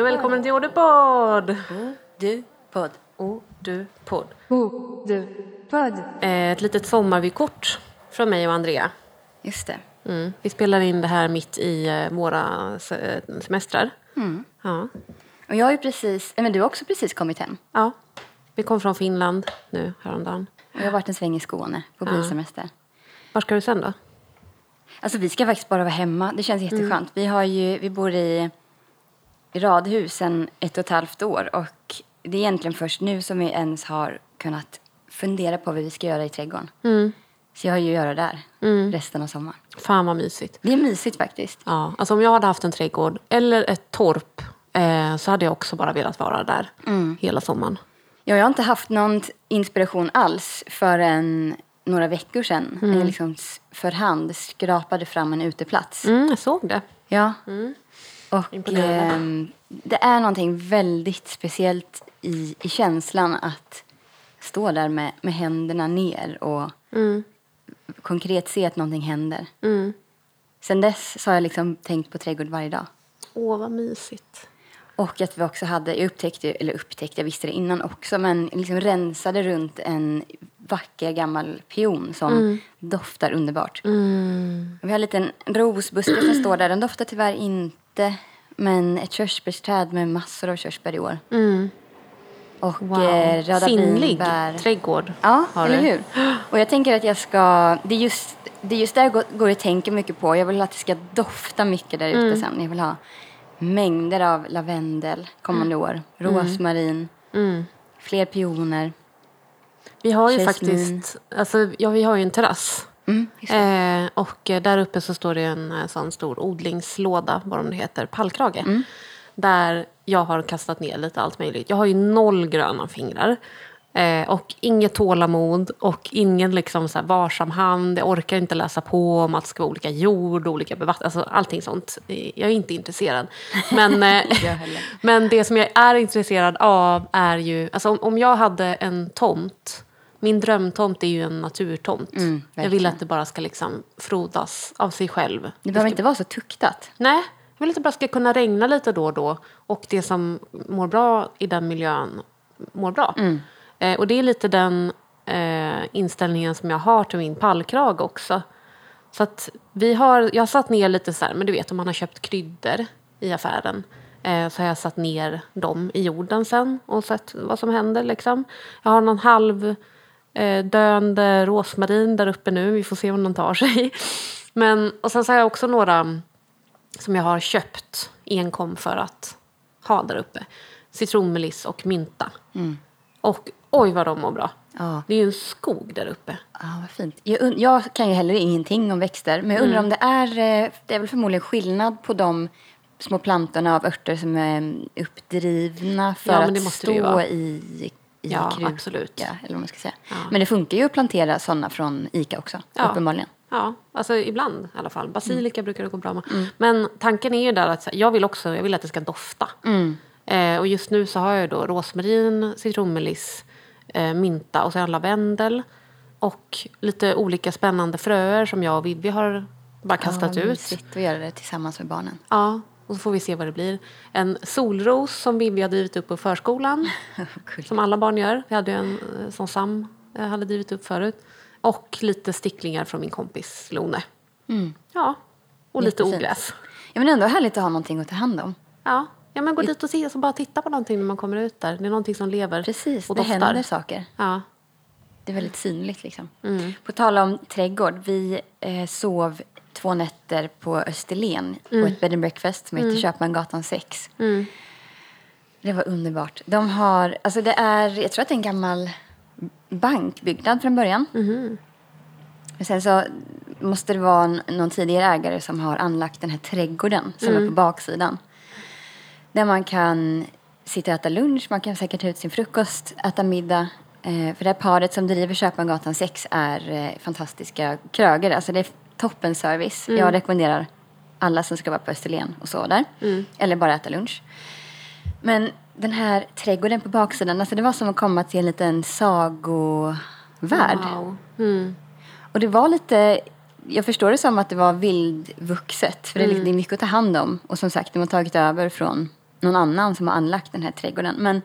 Hej och välkommen till Ordepodd! Du, podd. O, du, podd. Oh, du, podd. Eh, Ett litet sommarvykort från mig och Andrea. Just det. Mm. Vi spelar in det här mitt i eh, våra se- semestrar. Ja. Och jag har precis, men du har också precis kommit hem. ja. Vi kom från Finland nu häromdagen. Och jag har varit en sväng i Skåne på bilsemester. Var ska du sen då? Alltså vi ska faktiskt bara vara hemma. Det känns jätteskönt. Vi, har ju, vi bor i radhus sedan ett och ett halvt år. Och det är egentligen först nu som vi ens har kunnat fundera på vad vi ska göra i trädgården. Så jag har ju att göra där resten av sommaren. Fan vad mysigt. Det är mysigt faktiskt. Ja, alltså om jag hade haft en trädgård eller ett torp eh, så hade jag också bara velat vara där hela sommaren. Ja, jag har inte haft någon inspiration alls förrän några veckor sedan. När jag liksom för hand skrapade fram en uteplats. Mm, jag såg det. Ja. Och ehm, det är någonting väldigt speciellt i, i känslan att stå där med, med händerna ner och konkret se att någonting händer. Mm. Sen dess har jag liksom tänkt på trädgård varje dag. Åh, vad mysigt. Och att vi också hade, jag upptäckte, eller upptäckte, jag visste det innan också, men liksom rensade runt en vacker gammal pion som doftar underbart. Vi har en liten rosbuske som står där, den doftar tyvärr inte, men ett körsbärsträd med massor av körsbär i år. Och Wow. eh, röda Sinnlig vinbär. trädgård Ja, har eller du. hur? Och jag tänker att jag ska, det är just, det är just där jag går, går och tänker mycket på. Jag vill att det ska dofta mycket där ute Mm. sen. Jag vill ha mängder av lavendel kommande Mm. år. Rosmarin, fler pioner. Vi har ju Jasmin. faktiskt, alltså, ja, vi har ju en terrass. Mm, Eh, och där uppe så står det en eh, sån stor odlingslåda, vad de heter, pallkrage. Mm. Där jag har kastat ner lite allt möjligt. Jag har ju noll gröna fingrar. Eh, och inget tålamod och ingen liksom så varsam hand. Jag orkar inte läsa på om att det ska vara olika jord, olika bevattning, alltså allting sånt. Jag är inte intresserad. Men, eh, men det som jag är intresserad av är ju... Alltså om, om jag hade en tomt... Min drömtomt är ju en naturtomt. jag vill att det bara ska liksom frodas av sig själv. Det behöver inte vara så tuktat. Nej, jag vill att det bara ska kunna regna lite då och då. Och det som mår bra i den miljön mår bra. Eh, och det är lite den eh, inställningen som jag har till min pallkrage också. Så att vi har, jag har satt ner lite så här, men du vet om man har köpt kryddor i affären. Eh, så har jag satt ner dem i jorden sen och sett vad som händer liksom. Jag har någon halv eh, döende rosmarin där uppe nu. Vi får se om den tar sig. Men, och sen så har jag också några som jag har köpt enkom för att ha där uppe. Citronmeliss och mynta. Och oj vad de mår bra. Ja. Det är ju en skog där uppe. Ja, vad fint. Jag, jag kan ju heller ingenting om växter, men jag undrar Mm. om det är, eh, det är väl förmodligen skillnad på de små plantorna av örter som är mm, uppdrivna för Ja, att stå i, i Ja, kruka, absolut. eller man ska säga. Men det funkar ju att plantera sådana från Ica också, Ja. uppenbarligen. Ja, alltså ibland i alla fall. Basilika brukar det gå bra med. Men tanken är ju där att jag vill också jag vill att det ska dofta. Eh, och just nu så har jag då rosmarin, citronmeliss, eh, mynta och sen lavendel. Och lite olika spännande fröer som jag och Vivi har bara kastat Ja, ut. mysigt att göra det tillsammans med barnen. Ja, och så får vi se vad det blir. En solros som Vivi har drivit upp på förskolan. som alla barn gör. Vi hade en eh, som Sam eh, hade drivit upp förut. Och lite sticklingar från min kompis Lone. Ja, och lite ogräs. Ja, men ändå härligt att ha någonting att ta hand om. Ja, ja men gå dit och se, så bara titta på någonting när man kommer ut där. Det är någonting som lever Precis, och det doftar. händer saker. Ja. Det är väldigt synligt liksom. På tal om trädgård, vi eh, sov två nätter på Österlen på ett bed and breakfast som heter Köpmangatan 6. Det var underbart. De har, alltså det är, jag tror att det är en gammal bankbyggnad från början. Men sen så måste det vara någon tidigare ägare som har anlagt den här trädgården som är på baksidan. Där man kan sitta och äta lunch, man kan säkert ta ut sin frukost, äta middag. Eh, för det här paret som driver Köpmangatan 6 är eh, fantastiska krögare. Alltså det är toppen service. Jag rekommenderar alla som ska vara på Österlen och sova där. Eller bara äta lunch. Men den här trädgården på baksidan, alltså det var som att komma till en liten sagovärld. Wow. Mm. Och det var lite, jag förstår det som att det var vildvuxet. För det, är, Mm. det är mycket att ta hand om. Och som sagt, de har tagit över från någon annan som har anlagt den här trädgården. Men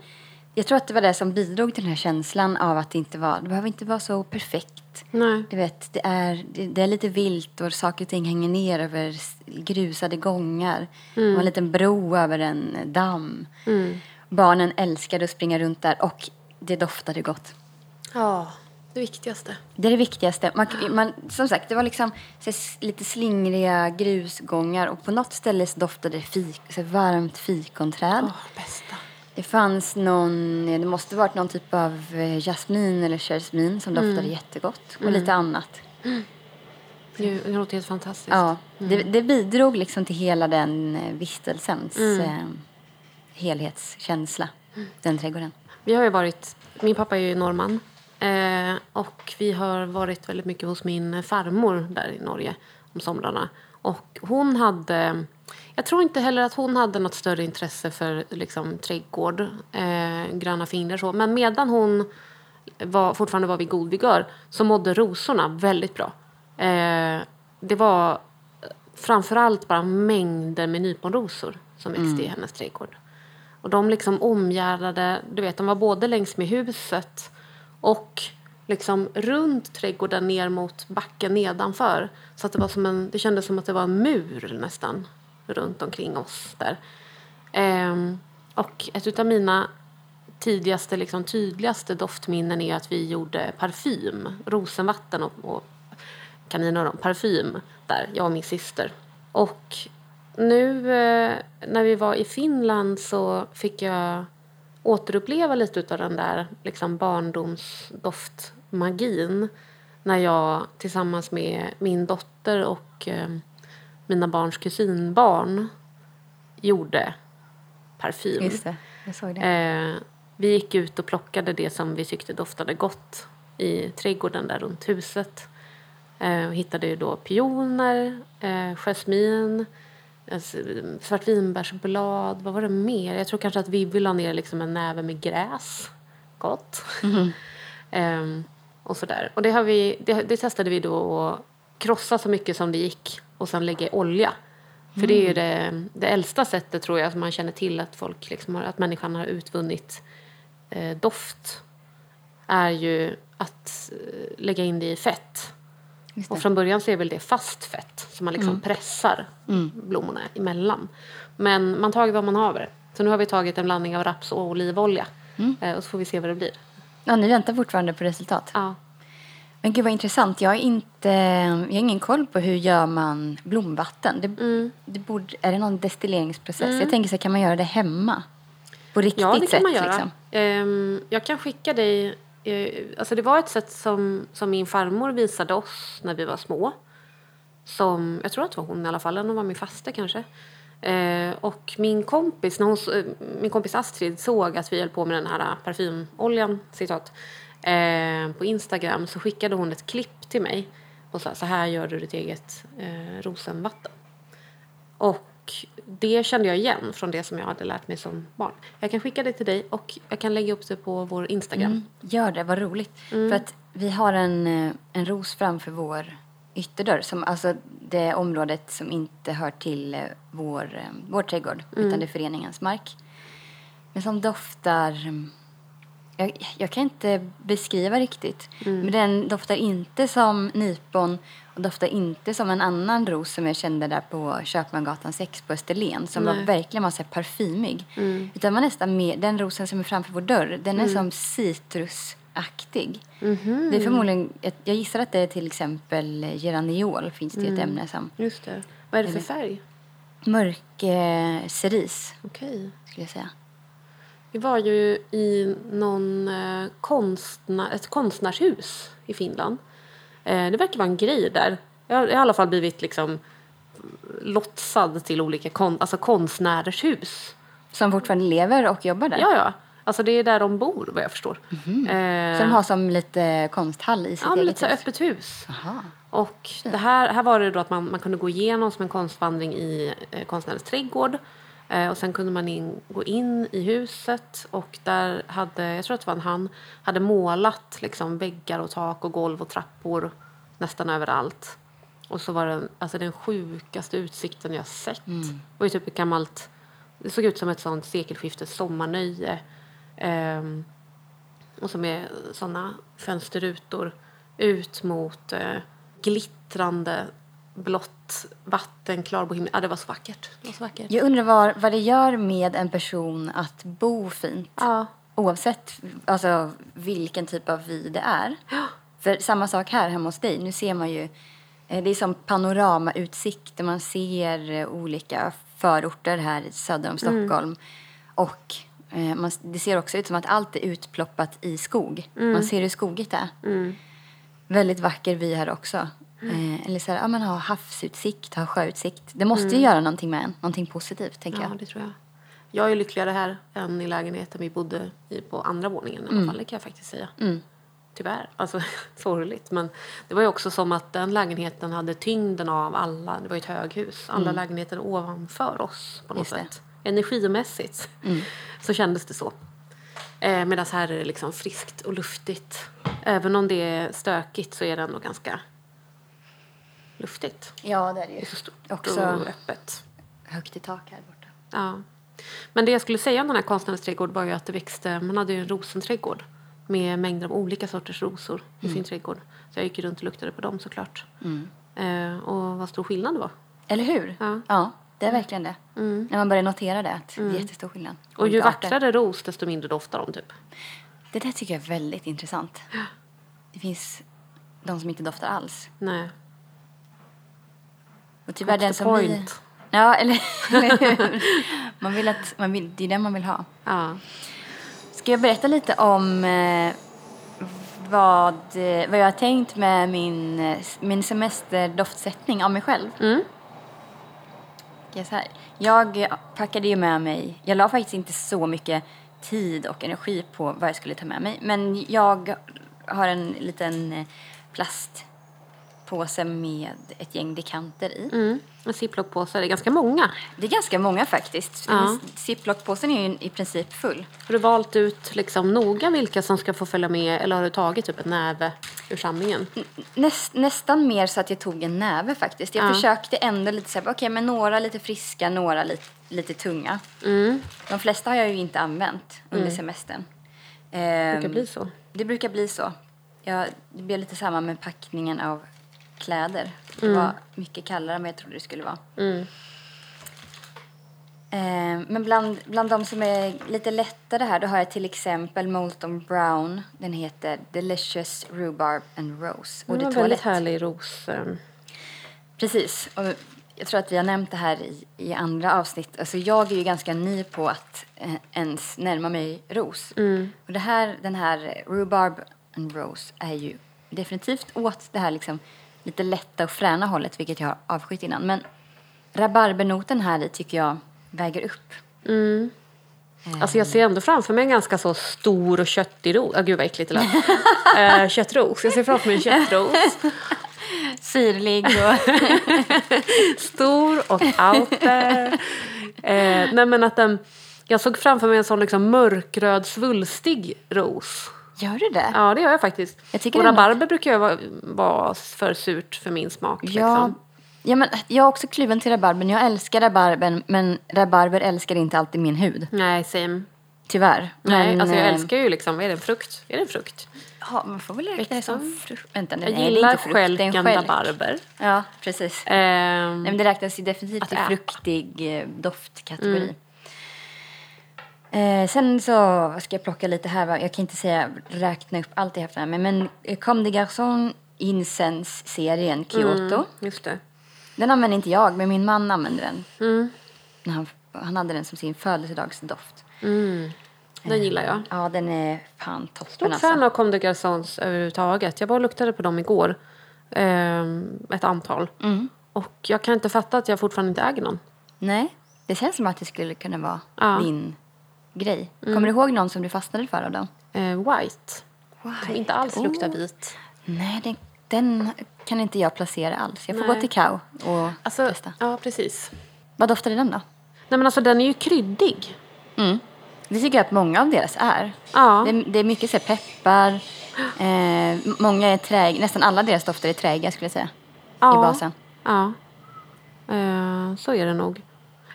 jag tror att det var det som bidrog till den här känslan av att det inte var, det behöver inte vara så perfekt. Nej. Du vet, det är, det, det är lite vilt och saker och ting hänger ner över grusade gångar. Mm. Och en liten bro över en damm. Barnen älskade att springa runt där och det doftade gott. Ja, det viktigaste. Det är det viktigaste. Man, man, som sagt, det var liksom s- lite slingriga grusgångar och på något ställe så doftade det fik, så varmt fikonträd. Åh, bästa. Det fanns någon, det måste varit någon typ av eh, jasmin eller jasmin som doftade Mm. jättegott. Och lite annat. Det det låter helt fantastiskt. Ja, det, det bidrog liksom till hela den eh, vistelsens eh, helhetskänsla. Den trädgården. Vi har ju varit, min pappa är ju norrman. Eh, och vi har varit väldigt mycket hos min farmor där i Norge om somrarna. Och hon hade, jag tror inte heller att hon hade något större intresse för liksom, trädgård, eh, gröna fingrar så. Men medan hon var, fortfarande var vid god vigör så mådde rosorna väldigt bra. Eh, det var framförallt bara mängder med nyponrosor som växte i hennes trädgård. Och de liksom omgärdade, du vet, de var både längs med huset och liksom runt trädgården ner mot backen nedanför. Så att det, var som en, det kändes som att det var en mur nästan runt omkring oss där. Ehm, och ett av mina tidigaste, liksom, tydligaste doftminnen är att vi gjorde parfym, rosenvatten och, och kaninöron, parfym där, jag och min syster. Och nu eh, när vi var i Finland så fick jag återuppleva lite av den där liksom barndomsdoftmagin när jag tillsammans med min dotter och eh, mina barns kusinbarn gjorde parfym. Just det, jag såg det. Eh, vi gick ut och plockade det som vi tyckte doftade gott i trädgården där runt huset. Eh, och hittade ju då pioner, eh, jasmin, eh, s- svartvinbärsblad, vad var det mer? Jag tror kanske att Vivi la ner liksom en näve med gräs. Gott. Ehm, och sådär. Och det, har vi, det, det testade vi då att krossa så mycket som det gick och sen lägga i olja. För det är ju det, det äldsta sättet tror jag som man känner till att folk liksom har, att människan har utvunnit eh, doft är ju att eh, lägga in det i fett. Just Och det. från början så är väl det fast fett som man liksom pressar blommorna emellan. Men man tar vad man haver. Så nu har vi tagit en blandning av raps och olivolja. Eh, och så får vi se vad det blir. Ja, ni väntar fortfarande på resultat. Ja. Men gud vad intressant. Jag, är inte, jag har ingen koll på hur gör man blomvatten. Det, Mm. det borde, är det någon destilleringsprocess? Jag tänker så här, kan man göra det hemma? På riktigt Ja, det kan sätt man göra. liksom? Ehm, jag kan skicka dig... eh, alltså det var ett sätt som, som min farmor visade oss när vi var små. Som, jag tror att det var hon i alla fall, hon var min faster kanske. Eh, och min kompis, när hon, eh, min kompis Astrid såg att vi höll på med den här eh, parfymoljan, citat, eh, på Instagram så skickade hon ett klipp till mig och sa så här gör du ditt eget eh, rosenvatten. Och det kände jag igen från det som jag hade lärt mig som barn. Jag kan skicka det till dig och jag kan lägga upp det på vår Instagram. Mm, gör det, vad roligt. För att vi har en, eh, en ros framför vår ytterdörr. Som, alltså det området som inte hör till eh, vår, vår trädgård. Utan det är föreningens mark. Men som doftar... mm, Jag, jag kan inte beskriva riktigt. Men den doftar inte som nypon och doftar inte som en annan ros som jag kände där på Köpmangatan 6 på Österlen. Som var Nej. verkligen var så parfymig. Utan var nästan mer, den rosen som är framför vår dörr, den är som citrusaktig. Det är förmodligen, jag gissar att det är till exempel geraniol finns det ett ämne som. Just det. Vad är det för färg? Mörk eh, cerise Okej. skulle jag säga. Vi var ju i någon eh, konstnär, ett konstnärshus i Finland. Eh, det verkar vara en grej där. Jag har i alla fall blivit liksom lotsad till olika kon, alltså konstnärers hus. Som fortfarande lever och jobbar där. Ja, ja. Alltså det är där de bor vad jag förstår. Eh, Så de har som lite konsthall i sitt ja, eget lite så hus. öppet hus. Aha. Och det här, här var det då att man, man kunde gå igenom som en konstvandring i eh, konstnärens trädgård. Eh, och sen kunde man in, gå in i huset och där hade, jag tror att det var en han, hade målat liksom väggar och tak och golv och trappor nästan överallt. Och så var det alltså den sjukaste utsikten jag sett. Det var ju typ ett gammalt Det såg ut som ett sånt sekelskiftes sommarnöje. Ehm, och som är såna fönsterrutor ut mot eh, glittrande blått vatten, klarblå himmel. Ja, det var så vackert. Det var så vackert. Jag undrar vad, vad det gör med en person att bo fint. Ja. Oavsett alltså, vilken typ av vy det är. För samma sak här hemma hos dig. Nu ser man ju, eh, det är som panoramautsikt man ser eh, olika förorter här söder om Stockholm. Och eh, man, det ser också ut som att allt är utploppat i skog. Man ser hur skogigt det är. Väldigt vacker vy här också. Eh, eller så här, ja, men ha havsutsikt, ha sjöutsikt. Det måste ju göra någonting med en, någonting positivt tänker Ja, jag. det tror jag. Jag är lyckligare här än i lägenheten vi bodde i på andra våningen i alla fall, det kan jag faktiskt säga. Tyvärr, alltså sorgligt. Men det var ju också som att den lägenheten hade tyngden av alla, det var ju ett höghus, alla lägenheter ovanför oss på något Just det. sätt. Energimässigt så kändes det så. Eh, Medan här är det liksom friskt och luftigt. Även om det är stökigt så är det ändå ganska luftigt. Ja, det är det ju. Det är så stort Också och öppet. högt i tak här borta. Ja. Men det jag skulle säga om den här konstnärens trädgård var ju att det växte, man hade ju en rosenträdgård med mängder av olika sorters rosor i sin trädgård. Så jag gick runt och luktade på dem såklart. Eh, och vad stor skillnad det var. Eller hur? Ja. det är verkligen det. När man börjar notera det, att det är jättestor skillnad. Och ju vackrare ros desto mindre doftar de typ. Det där tycker jag är väldigt intressant. Det finns de som inte doftar alls. Nej. Och tyvärr What's den som vi... point? Ja, eller, eller? Man vill att, man vill, det är den man vill ha. Ja. Ska jag berätta lite om eh, vad, eh, vad jag har tänkt med min, eh, min semesterdoftsättning av mig själv? Mm. Jag, packade ju med mig, jag la faktiskt inte så mycket tid och energi på vad jag skulle ta med mig. Men jag har en liten eh, plastpåse med ett gäng dekanter i. Mm. En ziplockpåse, det är ganska många. Det är ganska många faktiskt. Ja. Ziplockpåsen är ju i princip full. Har du valt ut liksom noga vilka som ska få följa med eller har du tagit typ en näve ur samlingen? Näst, nästan mer så att jag tog en näve faktiskt. Jag Ja. försökte ändå lite så här, okej men några lite friska, några lite, lite tunga. Mm. De flesta har jag ju inte använt under semestern. Det Ehm, brukar bli så. Det brukar bli så. Jag, det blev lite samma med packningen av kläder. Det Mm. var mycket kallare än jag trodde det skulle vara. Mm. Eh, men bland, bland de som är lite lättare här då har jag till exempel Molton Brown. Den heter Delicious Rhubarb and Rose. Och var det toalett. väldigt härlig ros. ehm, Precis. Och jag tror att vi har nämnt det här i, i andra avsnitt. Alltså jag är ju ganska ny på att eh, ens närma mig ros. Och det här, den här Rhubarb and Rose är ju definitivt åt det här liksom lite lätta och fräna hållet, vilket jag har avskytt innan. Men rabarbernoten här i tycker jag väger upp. Alltså jag ser ändå framför mig en ganska så stor och köttig ros. Ah, gud vad äckligt det lät. Eh, köttros. Jag ser framför mig en köttros. Syrlig och... Stor och out there. Eh, nej men att den, jag såg framför mig en sån liksom mörkröd svulstig ros. Gör du det? Ja det gör jag faktiskt. Jag tycker och rabarber brukar ju vara, vara för surt för min smak. Ja, Liksom. ja men jag är också kluven till rabarbern. Jag älskar rabarbern, men rabarber älskar inte alltid min hud. Nej, same. Tyvärr. Nej, men, alltså jag eh, älskar ju liksom, är det en frukt? Är det en frukt? Ja, man får väl räkna det som frukt. Vänta, nej, Jag det är gillar inte frukt, det är en skälken stjälk. rabarber. Ja, precis. Ehm, Nej, men det räknas ju definitivt i fruktig eh, doftkategori. Eh, sen så ska jag plocka lite här. Jag kan inte säga räkna upp allt jag haft med mig. Men eh, Comme des Garçons Incense-serien Kyoto. mm, just det. Den använder inte jag, men min man använder den. Mm. När han, han hade den som sin födelsedagsdoft. Mm. Den gillar jag. Ja, den är fan toppen Stort alltså. fan av Comme des Garçons överhuvudtaget. Jag och luktade på dem igår. Ehm, ett antal. Mm. Och jag kan inte fatta att jag fortfarande inte äger någon. Nej, det känns som att det skulle kunna vara Ja. Din grej. Kommer du ihåg någon som du fastnade för av dem? Eh, white. Som inte alls luktar Oh. vit. Nej, den, den kan inte jag placera alls. Jag får Nej. gå till Kao och Alltså, testa. ja, precis. Vad doftar den då? Nej men alltså den är ju kryddig. Mm. Det tycker jag att många av deras är. Ja. Det, är det är mycket så peppar. Eh, många är träg, nästan alla deras dofter är träiga skulle jag säga. ja. I basen. Ja. Eh, så är det nog.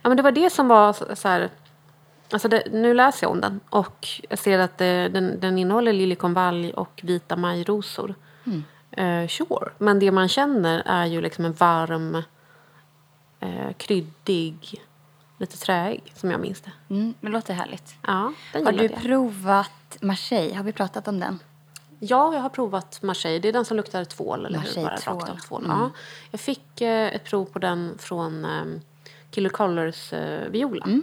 Ja, men det var det som var så- så här... Alltså det, nu läser jag om den och jag ser att det, den, den innehåller liljekonvalj och vita majrosor. Eh, sure. Men det man känner är ju liksom en varm, eh, kryddig, lite träig som jag minns det. Mm, det låter härligt. Ja, den Har du jag. provat Marseille? Har vi pratat om den? Ja, jag har provat Marseille. Det är den som luktar tvål, eller hur? Marseille Bara tvål. rakt av tvål. Mm. Ja. Jag fick eh, ett prov på den från eh, Killer Colors eh. Mm.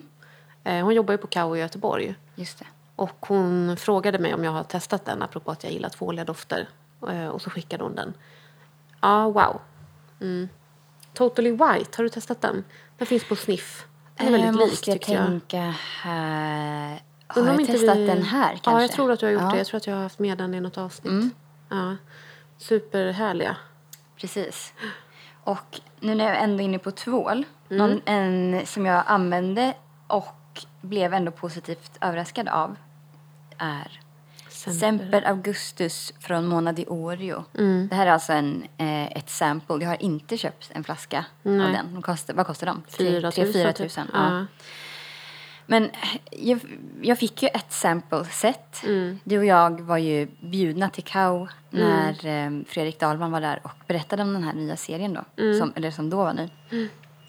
Eh, hon jobbar ju på Kao i Göteborg. Just det. Och hon frågade mig om jag har testat den, apropå att jag gillar tvåliga dofter. Eh, och så skickade hon den. Ja, wow. Mm. Totally White, har du testat den? Den finns på Sniff. Den är väldigt Eh, lik, jag tycker jag. tänka här. Har jag inte testat vi- den här kanske? Ja, jag tror att du har gjort Ja, det. Jag tror att jag har haft med den i något avsnitt. Mm. Ja. Superhärliga. Precis. Och nu när jag ändå är inne på tvål. Mm. Någon, en som jag använde och blev ändå positivt överraskad av är Semper. Semper Augustus från Mona di Orio. Mm. Det här är alltså en, eh, ett sample. Jag har inte köpt en flaska av Nej. den. De kostar, vad kostar de? 4 000. 4 typ. tusen. Ja. Ja. Men jag, jag fick ju ett sample-set. Mm. Du och jag var ju bjudna till Kau när eh, Fredrik Dahlman var där och berättade om den här nya serien då. Mm. Som, eller som då var ny.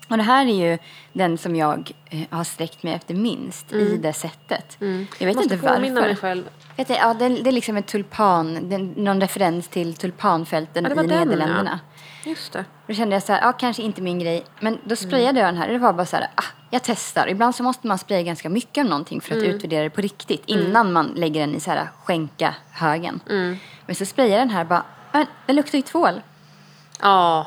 Och det här är ju den som jag eh, har sträckt mig efter minst i det sättet. Jag vet Mm. Måste inte varför. påminna mig själv. Vet du, ja, det, det är liksom en tulpan, det någon referens till tulpanfälten Ja, i den, Nederländerna. ja. Just det. Då kände jag så här, ja kanske inte min grej. Men då sprayade jag den här det var bara så här, ah, jag testar. Ibland så måste man spraya ganska mycket av någonting för att utvärdera det på riktigt. Innan man lägger den i så här skänka högen. Men så sprayade jag den här bara, men den luktar ju tvål. Ja,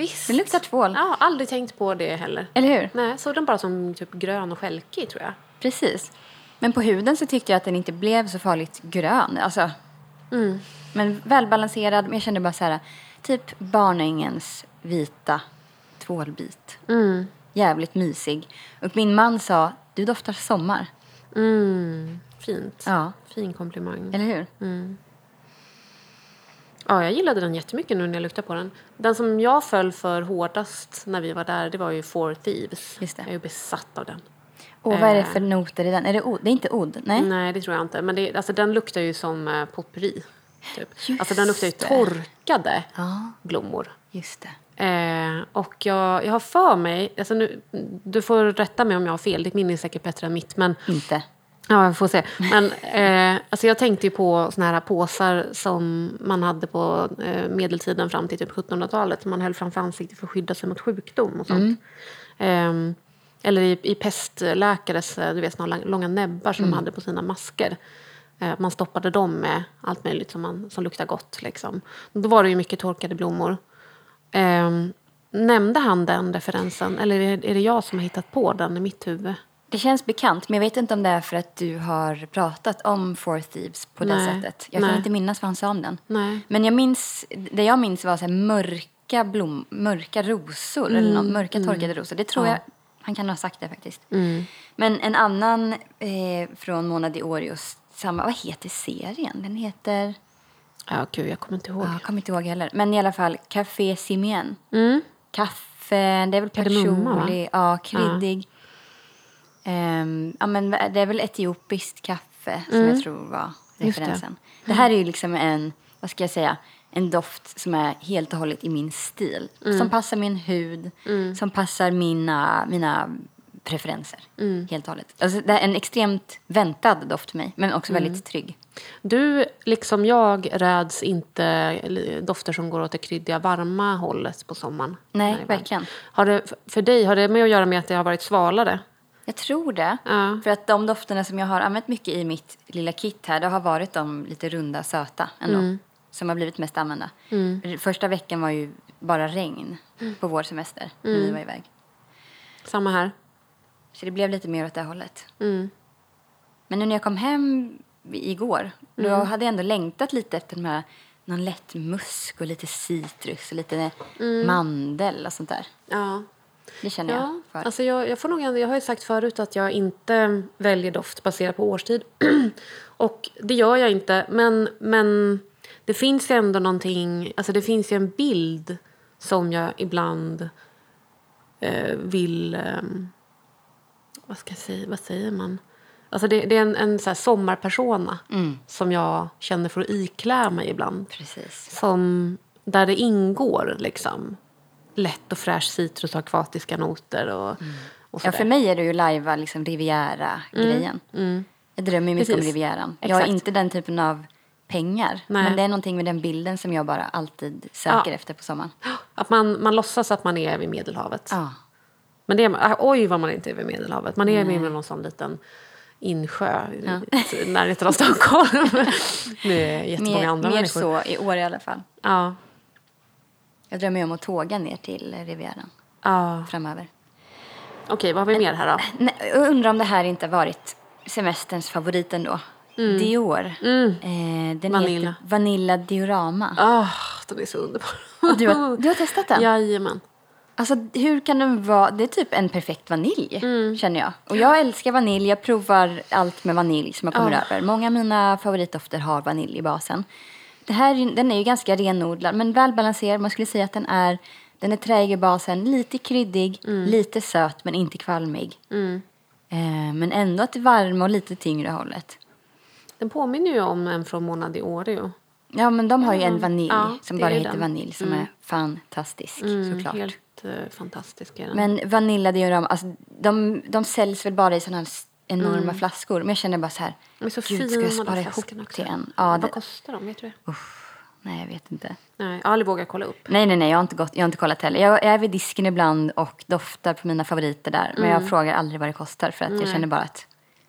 visst. Den luktar tvål. Ja, aldrig tänkt på det heller. Eller hur? Nej, såg den bara som typ grön och skälkig tror jag. Precis. Men på huden så tyckte jag att den inte blev så farligt grön. Alltså, Men välbalanserad. Men jag kände bara så här, typ barnängens vita tvålbit. Jävligt mysig. Och min man sa, du doftar sommar. Mm, fint. Ja. Fin komplimang. Eller hur? Ja, jag gillade den jättemycket nu när jag luktade på den. Den som jag föll för hårdast när vi var där, det var ju Four Thieves. Just det. Jag är besatt av den. Och vad är det Eh. för noter i den? Är det odd? Det är inte odd? Nej? Nej, det tror jag inte. Men det, alltså, den luktar ju som eh, potpurri. Typ. Just Alltså den luktar ju torkade Ja, blommor. just det. Eh, och jag, jag har för mig, alltså nu, du får rätta mig om jag har fel, ditt minne är säkert bättre än mitt. Men Inte. Ja, vi får se. Men eh, alltså jag tänkte ju på såna här påsar som man hade på eh, medeltiden fram till typ 1700-talet. Som man höll framför ansiktet för att skydda sig mot sjukdom och sånt. Ehm, eller i, i pestläkares eh, du vet, såna lång- långa näbbar som de hade på sina masker. Eh, man stoppade dem med allt möjligt som, man, som luktar gott. Liksom. Då var det ju mycket torkade blommor. Ehm, nämnde han den referensen? Eller är det jag som har hittat på den i mitt huvud? Det känns bekant, men jag vet inte om det är för att du har pratat om Four Thieves på det Nej. sättet. Jag kan Nej. inte minnas vad han sa om den. Nej. Men jag minns, det jag minns var så här mörka blom, mörka rosor, eller Mm, något, mörka torkade rosor. Det tror jag, han kan ha sagt det faktiskt. Men en annan eh, från Mona di Orios, samma, vad heter serien? Den heter, Ja, gud, jag kommer inte ihåg. ja, jag kommer inte ihåg heller. Men i alla fall, Café Simien. Mm. Kaffe, det är väl Kardemumma, va? ja, kryddig. Ehm, ja, men det är väl etiopiskt kaffe som jag tror var Just det. referensen. Det. här är ju liksom en, vad ska jag säga, en doft som är helt och hållet i min stil. Som passar min hud, som passar mina, mina preferenser. Helt och hållet. Alltså, det är en extremt väntad doft för mig, men också väldigt trygg. Du, liksom jag, räds inte dofter som går åt det kryddiga, varma hållet på sommaren. Nej, verkligen. Har det, för dig, har det med att göra med att det har varit svalare? Jag tror det. Ja. För att de dofterna som jag har använt mycket i mitt lilla kit här, det har varit de lite runda, söta ändå. Som har blivit mest använda. Första veckan var ju bara regn på vår semester när vi var iväg. Samma här. Så det blev lite mer åt det hållet. Mm. Men nu när jag kom hem igår, då Mm. hade jag ändå längtat lite efter de här, någon lätt musk och lite citrus och lite Mm. mandel och sånt där. Ja. Det känner Ja, jag för. alltså jag, jag, får nog, jag har ju sagt förut att jag inte väljer doft baserat på årstid. och det gör jag inte. Men, men det finns ju ändå någonting, alltså det finns ju en bild som jag ibland eh, vill, eh, vad ska jag säga, vad säger man? Alltså det, det är en, en så sommarpersona som jag känner för att iklä mig ibland. Precis. Som, där det ingår liksom lätt och fräsch citrus och akvatiska noter och, och Mm. Ja, sådär. för mig är det ju lajva liksom Riviera-grejen. Jag drömmer mycket om Precis. Rivieran. Jag har inte den typen av pengar. Nej. Men det är någonting med den bilden som jag bara alltid söker Ja. efter på sommaren. Att man, man låtsas att man är vid Medelhavet. Ja. Men det är, oj vad man inte är vid Medelhavet. Man är vid någon sån liten insjö i närheten av Stockholm. Med jättemånga Mer, andra mer människor. så i år i alla fall. Ja. Jag drömmer om att tåga ner till Rivieran ja. framöver. Okej, vad har vi mer här då? Nej, jag undrar om det här inte varit semesterns favorit ändå. Dior. Eh, den Mm. Vanilla. heter Vanilla Diorama. Ah, den är så underbar. Och du, har, du har testat den? Jajamän. Alltså hur kan den vara, det är typ en perfekt vanilj Mm. känner jag. Och jag älskar vanilj, jag provar allt med vanilj som jag kommer över. Många av mina favoritdofter har vanilj i basen. Det här, den är ju ganska renodlad men välbalanserad. Man skulle säga att den är, den är träig i basen, lite kryddig, Mm. lite söt men inte kvalmig. Eh, men ändå åt det varma och lite tyngre hållet. Den påminner ju om en från Mona Oreo. Ja men de har ju en vanilj Ja, som det bara heter den. vanilj som är fantastisk såklart. Helt uh, fantastisk. Men Vanilla Diorama, alltså, de, de säljs väl bara i sådana här enorma Mm. flaskor. Men jag känner bara så här, de är så gud, ska jag spara ihop till en? Ja, Vad det, kostar de? Vet du det? nej, jag vet inte. Nej, jag har aldrig vågat kolla upp. Nej, nej, nej, jag har inte, gått, jag har inte kollat heller. Jag, jag är vid disken ibland och doftar på mina favoriter där. Men Mm. jag frågar aldrig vad det kostar för att jag känner bara att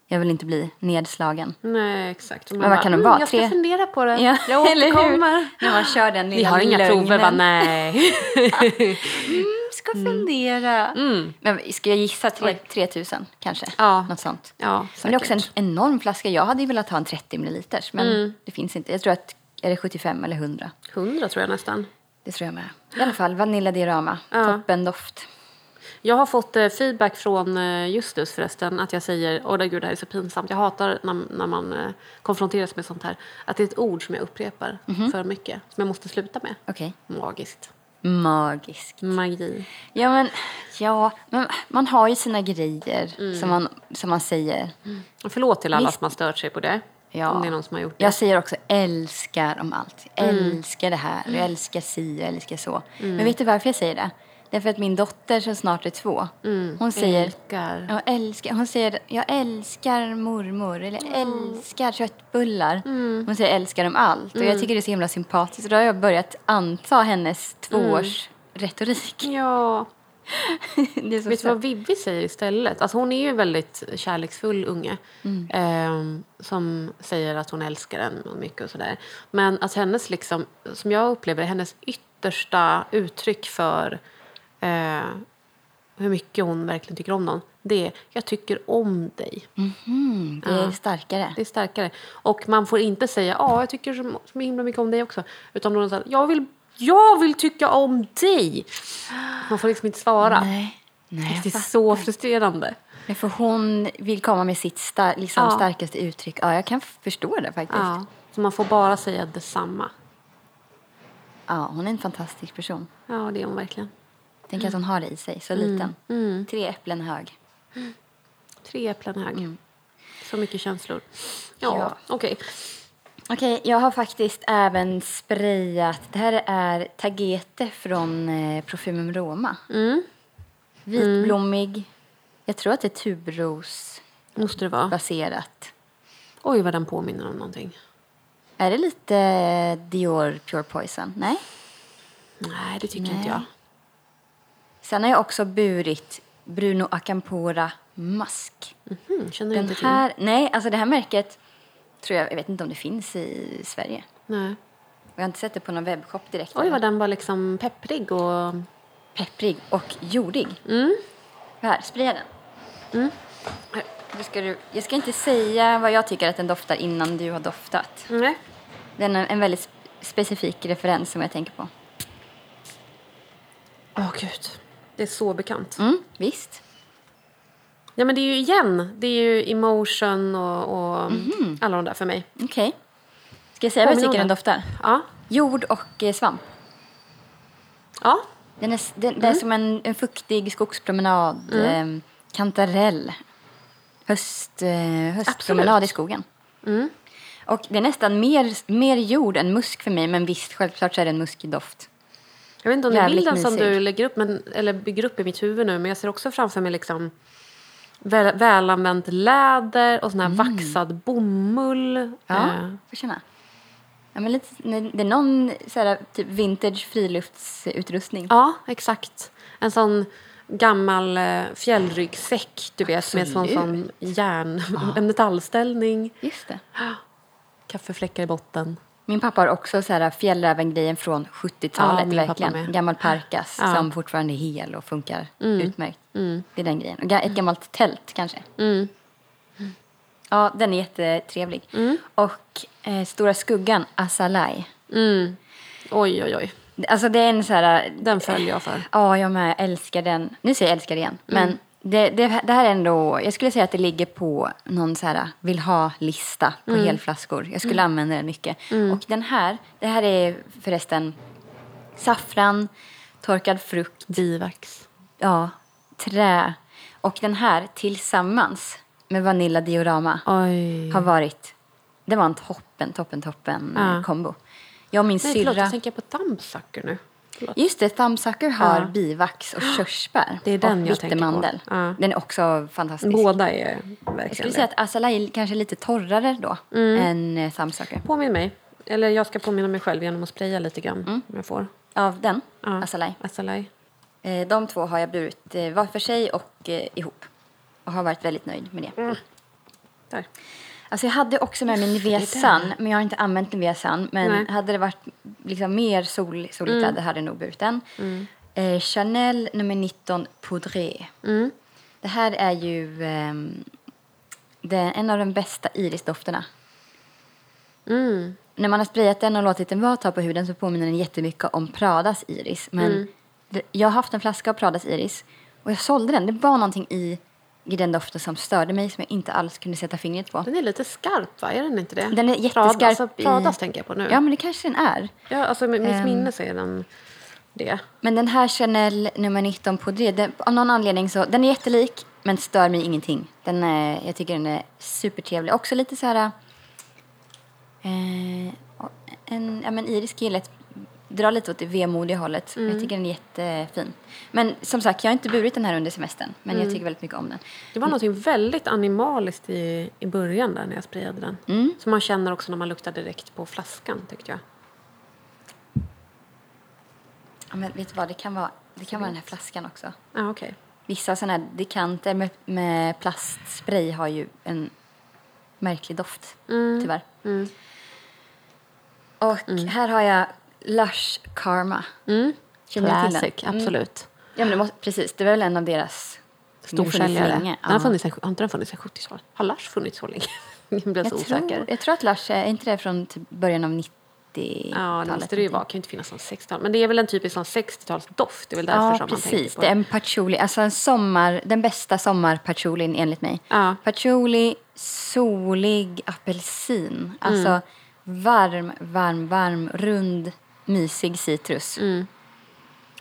jag vill inte bli nedslagen. Nej, exakt. Men vad kan de "Mm, vara? Jag ska Tre- fundera på det. Ja, jag eller hur? återkommer. Man kör den Vi lilla har inga lögnen. prover, va? Nej. ska fundera. Men ska jag gissa? Tre, 3000 kanske? Mm. Ja. Något sånt. Ja, Men det är också en enorm flaska. Jag hade ju velat ha en 30 milliliters men Mm. det finns inte. Jag tror att är det 75 eller 100. 100 tror jag nästan. Det tror jag med. I alla fall Vanilla Diorama. Ja. Toppen doft. Jag har fått eh, feedback från eh, Justus förresten att jag säger, åh gud det här är så pinsamt. Jag hatar när, när man eh, konfronteras med sånt här. Att det är ett ord som jag upprepar Mhm. för mycket. Som jag måste sluta med. Okej. Magiskt. Magisk. Magi. Ja men, ja, men man har ju sina grejer Mm. som, man, som man säger. Och Förlåt till alla Visst. som har stört sig på det. Ja. Om det är någon som har gjort det. Jag säger också älskar om allt. Jag Mm. älskar det här, jag älskar si, jag älskar så. Men vet du varför jag säger det? Det är för att min dotter som snart är två, hon säger Mm. Älskar. Jag älskar, hon säger jag älskar mormor eller älskar köttbullar. Mm. Hon säger älskar dem allt och jag tycker det är så himla sympatiskt. Och då har jag börjat anta hennes tvåårs retorik. Ja. Vet du vad Vivi säger istället? Alltså hon är ju en väldigt kärleksfull unge. ehm, som säger att hon älskar och mycket och sådär. Men att hennes, liksom, som jag upplever hennes yttersta uttryck för eh, hur mycket hon verkligen tycker om någon. Det är, jag tycker om dig. Mm, det är starkare. Det är starkare. Och man får inte säga, ja, jag tycker så, så himla mycket om dig också. Utan någon säger, jag vill, jag vill tycka om dig. Man får liksom inte svara. Nej. Nej, Det är så frustrerande. Men för hon vill komma med sitt star- liksom Ja. starkaste uttryck. Ja, jag kan förstå det faktiskt. Ja. Ja, så man får bara säga detsamma. hon är en fantastisk person. Ja, det är hon verkligen. Tänk att hon har det i sig, så liten. Tre äpplen hög. Tre äpplen hög. Så mycket känslor. Ja, Ja. okej. Okej, jag har faktiskt även sprayat. Det här är Tagete från eh, Parfumum Roma. Mm. Vitblommig. Jag tror att det är tuberosbaserat. Måste det vara. Oj, vad den påminner om någonting. Är det lite Dior Pure Poison? Nej. Nej, det tycker Nej. inte jag. Sen har jag också burit Bruno Acampora Mask. Hmm, känner Den inte till. här, nej, alltså det här märket tror jag, jag vet inte om det finns i Sverige. Nej. Jag har inte sett det på någon webbshop direkt. Oj, vad den var liksom pepprig och... Pepprig och jordig. Mm. Här, spraya den. Då ska du, jag ska inte säga vad jag tycker att den doftar innan du har doftat. Nej. Det är en, en väldigt specifik referens som jag tänker på. Åh, gud. Det är så bekant. Mm, visst. Ja, men det är ju igen. Det är ju emotion och, och alla de där för mig. Okej. Ska jag säga vad jag tycker den doftar? Ja. Jord och eh, svamp. Ja. Den är, den, det är som en, en fuktig skogspromenad. Eh, kantarell. höst, eh, höstpromenad i skogen. Och det är nästan mer, mer jord än musk för mig, men visst, självklart så är det en muskig doft. Jag vet inte om det är bilden som mysig. du lägger upp, men, eller bygger upp i mitt huvud nu, men jag ser också framför mig liksom väl, välanvänt läder och sån här vaxad bomull. Mm. Ja, Eh, får känna. Ja, men lite, det är någon så här, typ vintage friluftsutrustning. ja, exakt. En sån gammal eh, fjällryggsäck, du vet, med sån som Absolut. järn, en metallställning, Just det. kaffefläckar i botten. Min pappa har också så här fjällräven-grejen från 70-talet. Ja, verkligen. Gammal parkas Ja. som fortfarande är hel och funkar Mm. utmärkt. Det är den grejen. Och ett gammalt tält kanske. Mm. Ja, den är jättetrevlig. Och eh, Stora skuggan, Asalai. Mm. Oj, oj, oj. Alltså det är en så här... Den följer jag för. Ja, jag med. Jag älskar den. Nu säger jag älskar igen. Men det, det, det här är ändå... Jag skulle säga att det ligger på någon så här vill ha-lista på helflaskor. Jag skulle använda den mycket. Och den här, det här är förresten saffran, torkad frukt, Bivax. ja, trä. Och den här tillsammans med Vanilla Diorama Oj. har varit... Det var en toppen, toppen, toppen Ja. kombo. Jag och min Nej, förlåt, syrra... jag tänker på Thumbsucker nu. Förlåt. Just det, Thumbsucker har Ja. bivax och körsbär. Det är den och jag tänker på. Ja. Den är också fantastisk. Båda är Jag verkligen skulle säga att Asala är kanske lite torrare då Mm. än eh, Thumbsucker. Påminn mig. Eller jag ska påminna mig själv genom att spraya lite grann. Mm. Om jag får. Av den, Ja. Asalai. Asalai. Eh, de två har jag burit eh, var för sig och ihop. Och har varit väldigt nöjd med det. Där. Alltså jag hade också med mig. Sun, men jag har inte använt Nivea Sun. Men Nej. hade det varit liksom mer sol, soligt Mm. väder hade jag nog burit den. Eh, Chanel nummer 19 Poudré. Mm. Det här är ju ehm, det är en av de bästa irisdofterna. Mm. När man har sprayat den och låtit den vara tag på huden så påminner den jättemycket om Pradas iris. Men Mm. det, jag har haft en flaska av Pradas iris och jag sålde den. Det var någonting i, i den doften som störde mig som jag inte alls kunde sätta fingret på. Den är lite skarp, va? Är den inte det? Den är jätteskarp Prada, alltså, i- Pradas tänker jag på nu. Ja, men det kanske den är. Ja, alltså, mitt Ehm. minne är den det. Men den här Chanel nummer 19 Poudré, den, av någon anledning så, den är jättelik men stör mig ingenting. Den är, jag tycker den är supertrevlig. Också lite så här, eh, en, ja men irisk gillet drar lite åt det vemodiga hållet. Jag tycker den är jättefin. Men som sagt, jag har inte burit den här under semestern. Men jag tycker väldigt mycket om den. Det var något väldigt animaliskt i, i början där när jag sprayade den. Mm. Som man känner också när man luktar direkt på flaskan tyckte jag. Ja, men vet du vad, det kan vara, det kan vara den här flaskan också. Ja, okej. Vissa sådana här dekanter med, med plastspray har ju en märklig doft, tyvärr. Mm. Och här har jag Lush Karma. Mm. Känner du till? Mm. absolut. Ja, men det måste, precis. Det var väl en av deras... Storsäljare. Den har, funnits sen, har inte den funnits sedan 70-talet? Har Lush funnits så länge? jag blev så jag, osäker. tror, jag tror att Lush, är inte det från typ början av 90-talet? Ja, det måste det ju vara. Kan ju inte finnas som 60-tal. Men det är väl en typisk sån 60-talsdoft. Det är väl därför Ja, som man tänker precis. på Det är en patchouli. Alltså en sommar, den bästa sommarpatchoulin enligt mig. Ja. Patchouli, solig apelsin. Alltså Mm. varm, varm, varm, rund, mysig citrus. Mm.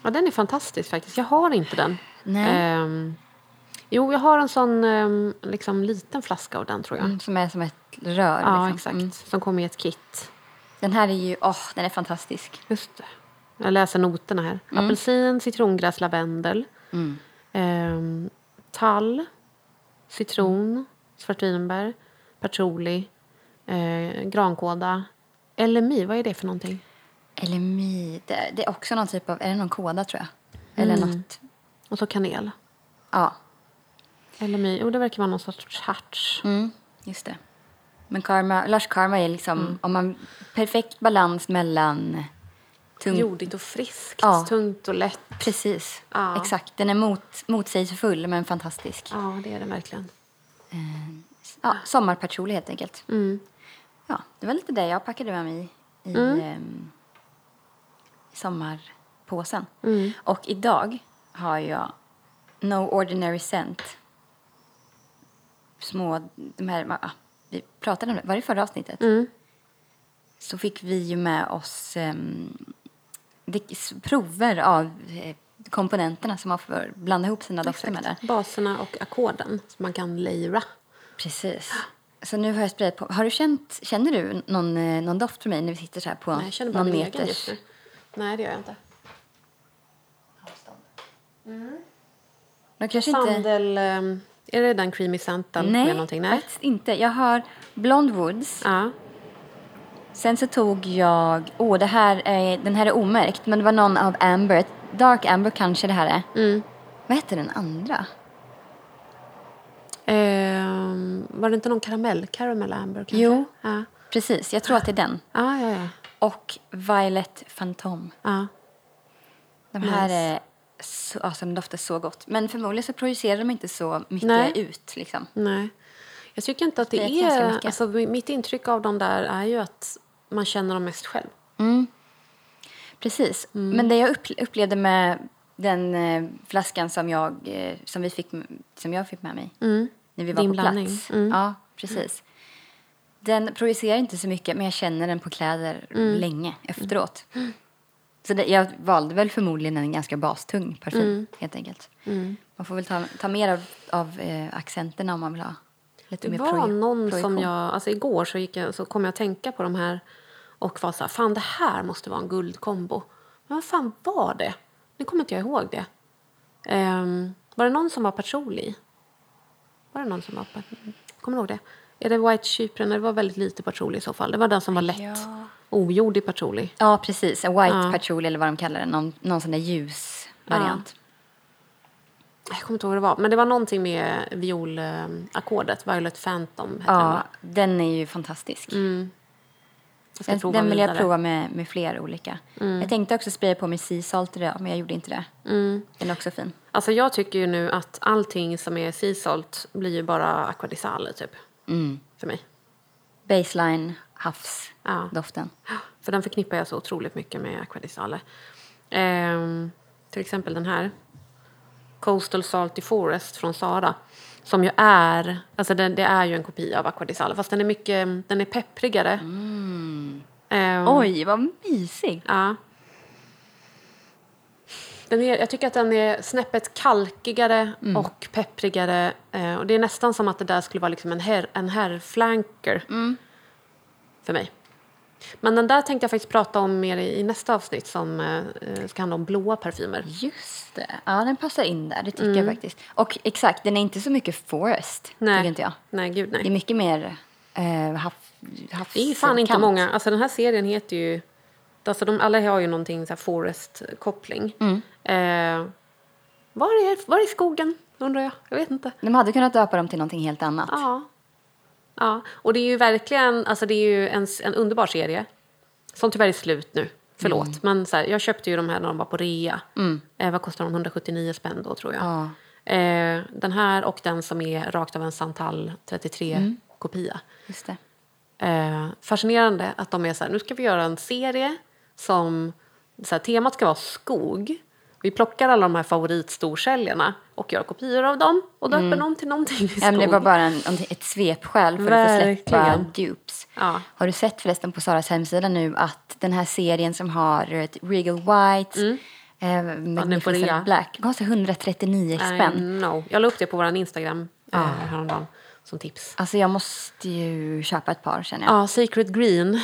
Ja, den är fantastisk faktiskt. Jag har inte den. Nej. Ehm, jo, jag har en sån ehm, liksom, liten flaska av den tror jag. Mm, som är som ett rör. Ja, liksom. exakt. Mm. Som kommer i ett kit. Den här är ju, åh, den är fantastisk. Just det. Jag läser noterna här. Apelsin, citrongräs, lavendel. Mm. Ehm, tall, citron, svartvinbär, patchouli, eh, grankåda. LMI, vad är det för någonting? LMI, det, det är också någon typ av, är det någon kåda tror jag? Eller Mm. något, Och så kanel. ja. LMI, jo det verkar vara någon sorts harts. Mm, just det. Men karma, Lush Karma är liksom, Mm. om man, perfekt balans mellan tung, Jordigt och friskt, Ja. tungt och lätt. Precis, Ja. exakt. Den är mot, motsägelsefull men fantastisk. Ja, det är det verkligen. Ja, sommarpatchouli helt enkelt. Mm. Ja, det var lite det jag packade med mig i, Mm. i sommarpåsen. Mm. Och idag har jag No Ordinary Scent. Små, de här, ah, vi pratade om det, var det förra avsnittet? Mm. Så fick vi ju med oss s- prover av eh, komponenterna som man får blanda ihop sina dofter med där. Baserna och ackorden som man kan lejra. Precis. Så nu har jag sprayat på. Har du känt, känner du någon, eh, någon doft för mig när vi sitter så här på Nej, jag känner bara någon egen just meters? nu. Nej, det gör jag inte. De kanske inte... Sandel... ehm, Är det den creamy sandel Nej, med någonting? Nej. faktiskt inte. Jag har Blonde Woods. Ja. Sen så tog jag... Åh, det här är, den här är omärkt, men det var någon av Amber. Dark Amber kanske det här är. Mm. Vad heter den andra? Ehm, var det inte någon karamell? Caramel amber kanske? Jo. Ja, Precis, jag tror att det är den. ja, ja. ja. Och Violet Phantom. ja. De här är så, alltså, de doftar så gott. Men förmodligen så projicerar de inte så mycket Nej. ut. Liksom. Nej. Jag tycker inte att det, Det är. Alltså, mitt intryck av dem där är ju att man känner dem mest själv. Precis. Mm. Men det jag upple- upplevde med den eh, flaskan som jag, eh, som, vi fick, som jag fick med mig när vi var Din på blandning. plats. Mm. Ja, precis. Den projicerar inte så mycket, men jag känner den på kläder Mm. länge efteråt. Så det, jag valde väl förmodligen en ganska bastung parfym, Mm. helt enkelt. Man får väl ta, ta mer av, av eh, accenterna om man vill ha lite Det mer var någon som jag... Alltså igår så, gick jag, så kom jag att tänka på de här och var så här, fan det här måste vara en guldkombo. Men vad fan var det? Nu kommer inte jag ihåg det. Ehm, var det någon som var patchouli? Var det någon som var... Kommer du ihåg det? Är det White Chypren? Det var väldigt lite patchouli i så fall. Det var den som var lätt Ja. ojordig patchouli. Ja, precis. En white Ja. patchouli eller vad de kallar det. Någon, någon sån där ljus variant. Jag kommer inte ihåg vad det var. Men det var någonting med violackordet. Violet Phantom hette den, Ja, va? den är ju fantastisk. Ska Den, den vill jag prova med, med fler olika. Jag tänkte också spraya på med sea salt idag, men jag gjorde inte det. Den är också fin. Alltså jag tycker ju nu att allting som är sea salt blir ju bara aquadisale typ. För mig. Baseline, Ja. havsdoften. För den förknippar jag så otroligt mycket med aquadisale. Ehm, till exempel den här. Coastal Salty Forest från Sara. Som ju är, alltså det, det är ju en kopia av aquadisale. Fast den är mycket, den är pepprigare. Ehm, Oj, vad mysig! Ja. Den är, jag tycker att den är snäppet kalkigare och pepprigare. Eh, och det är nästan som att det där skulle vara liksom en, herr, en herrflanker för mig. Men den där tänkte jag faktiskt prata om mer i, i nästa avsnitt som eh, eh, ska handla om blåa parfymer. Just det. Ja, den passar in där, det tycker jag faktiskt. Och exakt, den är inte så mycket forest, tycker inte jag. Nej, gud nej. Det är mycket mer eh, hav, havs... Det är fan inte många. Alltså den här serien heter ju... Alltså de, alla har ju någonting så här forest-koppling. Mm. Eh, var, är, var är skogen, undrar jag? Jag vet inte. De hade kunnat döpa dem till någonting helt annat. Ja. ja. Och det är ju verkligen... Alltså det är ju en, en underbar serie. Som tyvärr är slut nu. Förlåt. Mm. Men så här, jag köpte ju de här när de var på rea. Eh, vad kostar de? 179 spänn då, tror jag. Ja. Eh, den här och den som är rakt av en Santal 33-kopia. Mm. Eh, fascinerande att de är så här, nu ska vi göra en serie som, så här, temat ska vara skog. Vi plockar alla de här favoritstorsäljorna och gör kopior av dem och döper dem till någonting i skog. Mm. Ja, men det var bara en, ett svepskäl för att få släppa Verkligen. dupes. Ja. Har du sett förresten på Saras hemsida nu att den här serien som har ett Regal White Mm. eh, Magnificent rea. Black kostar 139 spänn. Jag la upp det på vår Instagram eh, häromdagen som tips. Alltså jag måste ju köpa ett par känner jag. Ja, Secret Green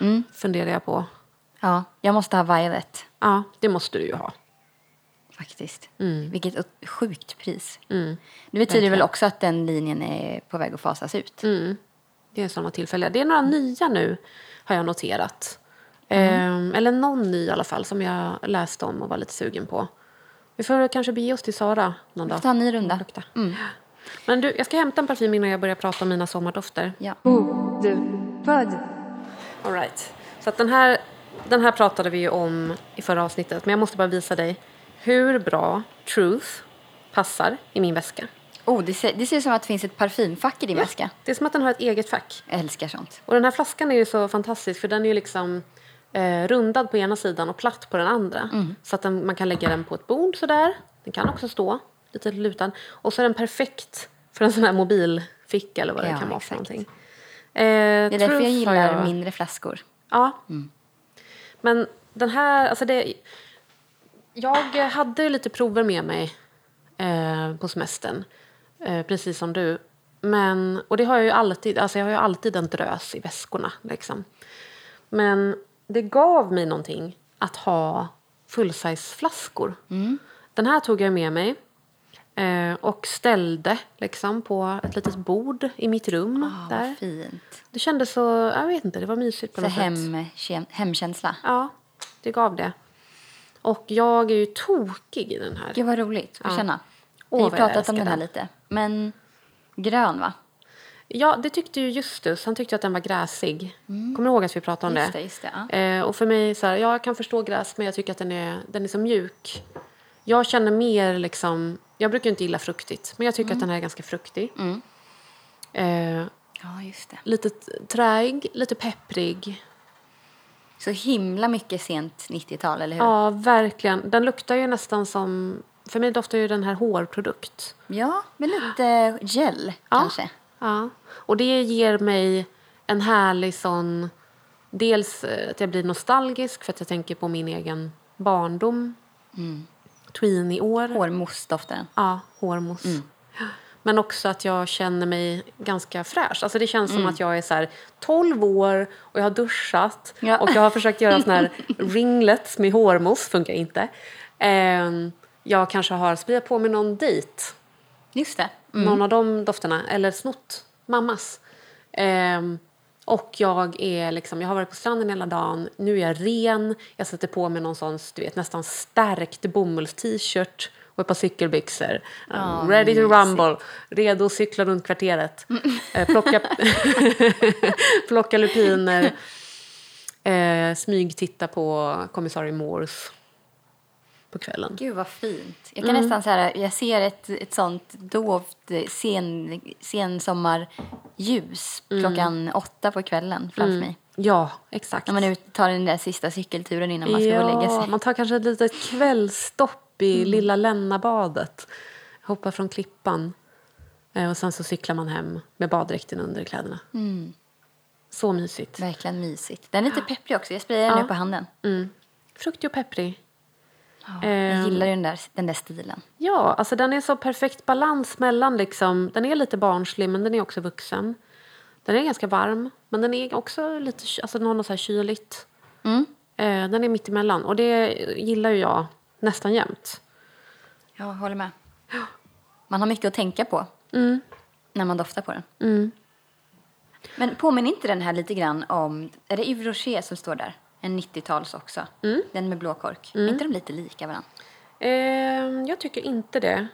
Mm. funderar jag på. Ja, jag måste ha Violet Ja, det måste du ju ha. Faktiskt. Mm. Vilket sjukt pris. Det betyder väl också att den linjen är på väg att fasas ut. Mm. Det är sådana tillfällen. Det är några nya nu, har jag noterat. Mm. Ehm, eller någon ny i alla fall, som jag läste om och var lite sugen på. Vi får kanske bege oss till Sara någon Vi dag. får ta en ny runda. lukta. Men du, jag ska hämta en parfym innan jag börjar prata om mina sommardofter. Ja. All right. Så att den, här, den här pratade vi ju om i förra avsnittet, men jag måste bara visa dig hur bra Truth passar i min väska. Oh, det, ser, det ser ut som att det finns ett parfymfack i din väska. Det är som att den har ett eget fack. Jag älskar sånt. Och den här flaskan är ju så fantastisk för den är ju liksom eh, rundad på ena sidan och platt på den andra. Så att den, man kan lägga den på ett bord sådär. Den kan också stå lite lutad. Och så är den perfekt för en sån här mobilficka eller vad det Ja, kan vara för någonting. Eh, Det är därför jag gillar jag... mindre flaskor. Ja. Men den här, alltså det... Jag hade lite prover med mig eh, på semestern, eh, precis som du. Men, och det har jag ju alltid, alltså jag har ju alltid en drös i väskorna. Liksom. Men det gav mig någonting att ha fullsize-flaskor. Den här tog jag med mig eh, och ställde liksom, på ett litet bord i mitt rum. Ah, där. fint. Det kändes så, jag vet inte, det var mysigt på Så något sätt. hem, kem- hemkänsla. Ja, det gav det. Och jag är ju tokig i den här. Gud vad roligt att Ja. känna. Åh, Vi har pratat om den här den. lite. Men grön va? Ja, det tyckte ju Justus. Han tyckte att den var gräsig. Kommer du ihåg att vi pratade om Mm. Just det? just det. Ja. Eh, och för mig, så här, ja, jag kan förstå gräs, men jag tycker att den är, den är så mjuk. Jag känner mer liksom... Jag brukar inte gilla fruktigt, men jag tycker Mm. att den här är ganska fruktig. Eh, ja, just det. lite träig, lite pepprig. Så himla mycket sent 90-tal, eller hur? Ja, verkligen. Den luktar ju nästan som... För mig doftar ju den här hårprodukt. Ja, med lite gel kanske. Ja. Och det ger mig en härlig sån... Dels eh, att jag blir nostalgisk för att jag tänker på min egen barndom. Tweenie-år. Hårmousse doftar den. Ja, hårmousse. Men också att jag känner mig ganska fräsch. Alltså det känns som att jag är så här 12 år och jag har duschat Ja. och jag har försökt göra såna här ringlets med hårmousse, funkar inte. Ehm, jag kanske har spriat på mig någon dejt, Just det. någon av de dofterna, eller snott mammas. Ehm, och jag är liksom, jag har varit på stranden hela dagen, nu är jag ren, jag sätter på mig någon sån, du vet, nästan stärkt bomulls-t-shirt och ett par cykelbyxor. I'm ready to rumble, redo att cykla runt kvarteret. Eh, plocka, plocka lupiner, eh, smygtitta på kommissarie Morse på kvällen. Gud vad fint. Jag kan nästan så här, jag ser ett, ett sånt dovt eh, sen, sensommarljus klockan åtta på kvällen framför mig. Ja, exakt. När man tar den där sista cykelturen innan man ska gå och lägga sig. man tar kanske ett litet kvällsstopp i Mm. lilla Lennabadet. Hoppar från klippan. Eh, Och sen så cyklar man hem med baddräkten under kläderna. Mm. Så mysigt. Verkligen mysigt. Den är lite pepprig också. Jag sprayar den Ja. nu på handen. Mm. Fruktig och pepprig. Jag Ehm. gillar ju den där, den där stilen. Ja, alltså den är så perfekt balans mellan liksom, den är lite barnslig men den är också vuxen. Den är ganska varm men den är också lite, alltså den har något så här kyligt. Mm. Eh, den är mittemellan och det gillar ju jag nästan jämt. Jag håller med. Man har mycket att tänka på Mm. när man doftar på den. Men påminner inte den här lite grann om, är det Yves Rocher som står där? En 90-tals också. Mm. Den med blå kork. Är inte de lite lika varandra? Eh, jag tycker inte det.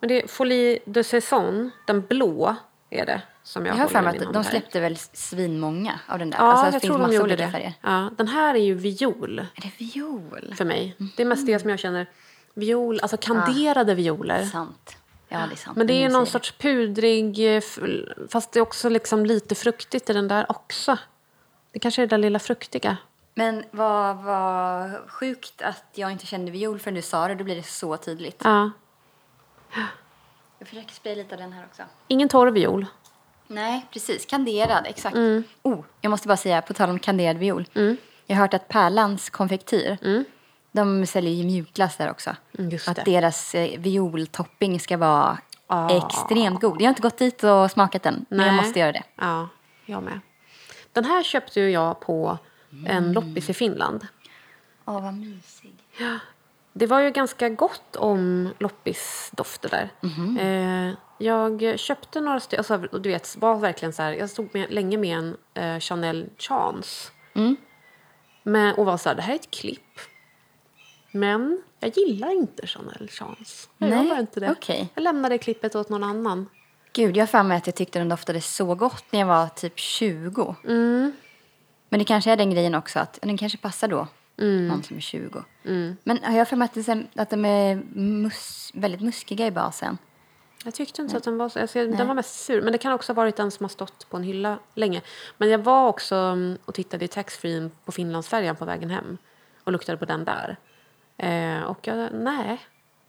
Men det är Folie de Saison, den blå är det som jag, Jag har för mig att de släppte väl svinmånga av den där. Ja, alltså, jag tror de gjorde det. färger. Ja, den här är ju viol Är det viol? för mig. Det är mest det som jag känner. Viol, alltså kanderade violer. Sant. Ja, det är sant. Men det är någon sorts pudrig, eh, fast det är också liksom lite fruktigt i den där också. Det kanske är det där lilla fruktiga. Men vad, vad sjukt att jag inte kände viol förrän du sa det. Då blir det så tydligt. Ja. Jag försöker spraya lite av den här också. Ingen torr viol. Nej, precis. Kanderad, exakt. Mm. Oh, jag måste bara säga, på tal om kanderad viol. Jag har hört att Pärlans konfektyr, de säljer ju mjukglass där också. Mm, att det. deras eh, violtopping ska vara Ah. extremt god. Jag har inte gått dit och smakat den, men jag Nej. måste göra det. Ja, jag med. Den här köpte ju jag på en loppis i Finland. Åh, vad mysig. Det var ju ganska gott om loppisdofter där. Eh, jag köpte några stycken, alltså, du vet, var verkligen så här, jag stod med, länge med en eh, Chanel Chance. Men, och var så här, det här är ett klipp. Men jag gillar inte Chanel Chance. Jag Nej, gör inte det. okej. Jag lämnade klippet åt någon annan. Gud, jag har för mig att jag tyckte den doftade så gott när jag var typ 20. Mm. Men det kanske är den grejen också, att den kanske passar då. Mm. Någon som är 20. Men har jag för mig att, det, att de är mus, väldigt muskiga i basen? Jag tyckte inte att den var så... Alltså, den var mest sur. Men det kan också ha varit den som har stått på en hylla länge. Men jag var också mm, och tittade i taxfree på Finlandsfärjan på vägen hem. Och luktade på den där. Eh, och jag... Nej.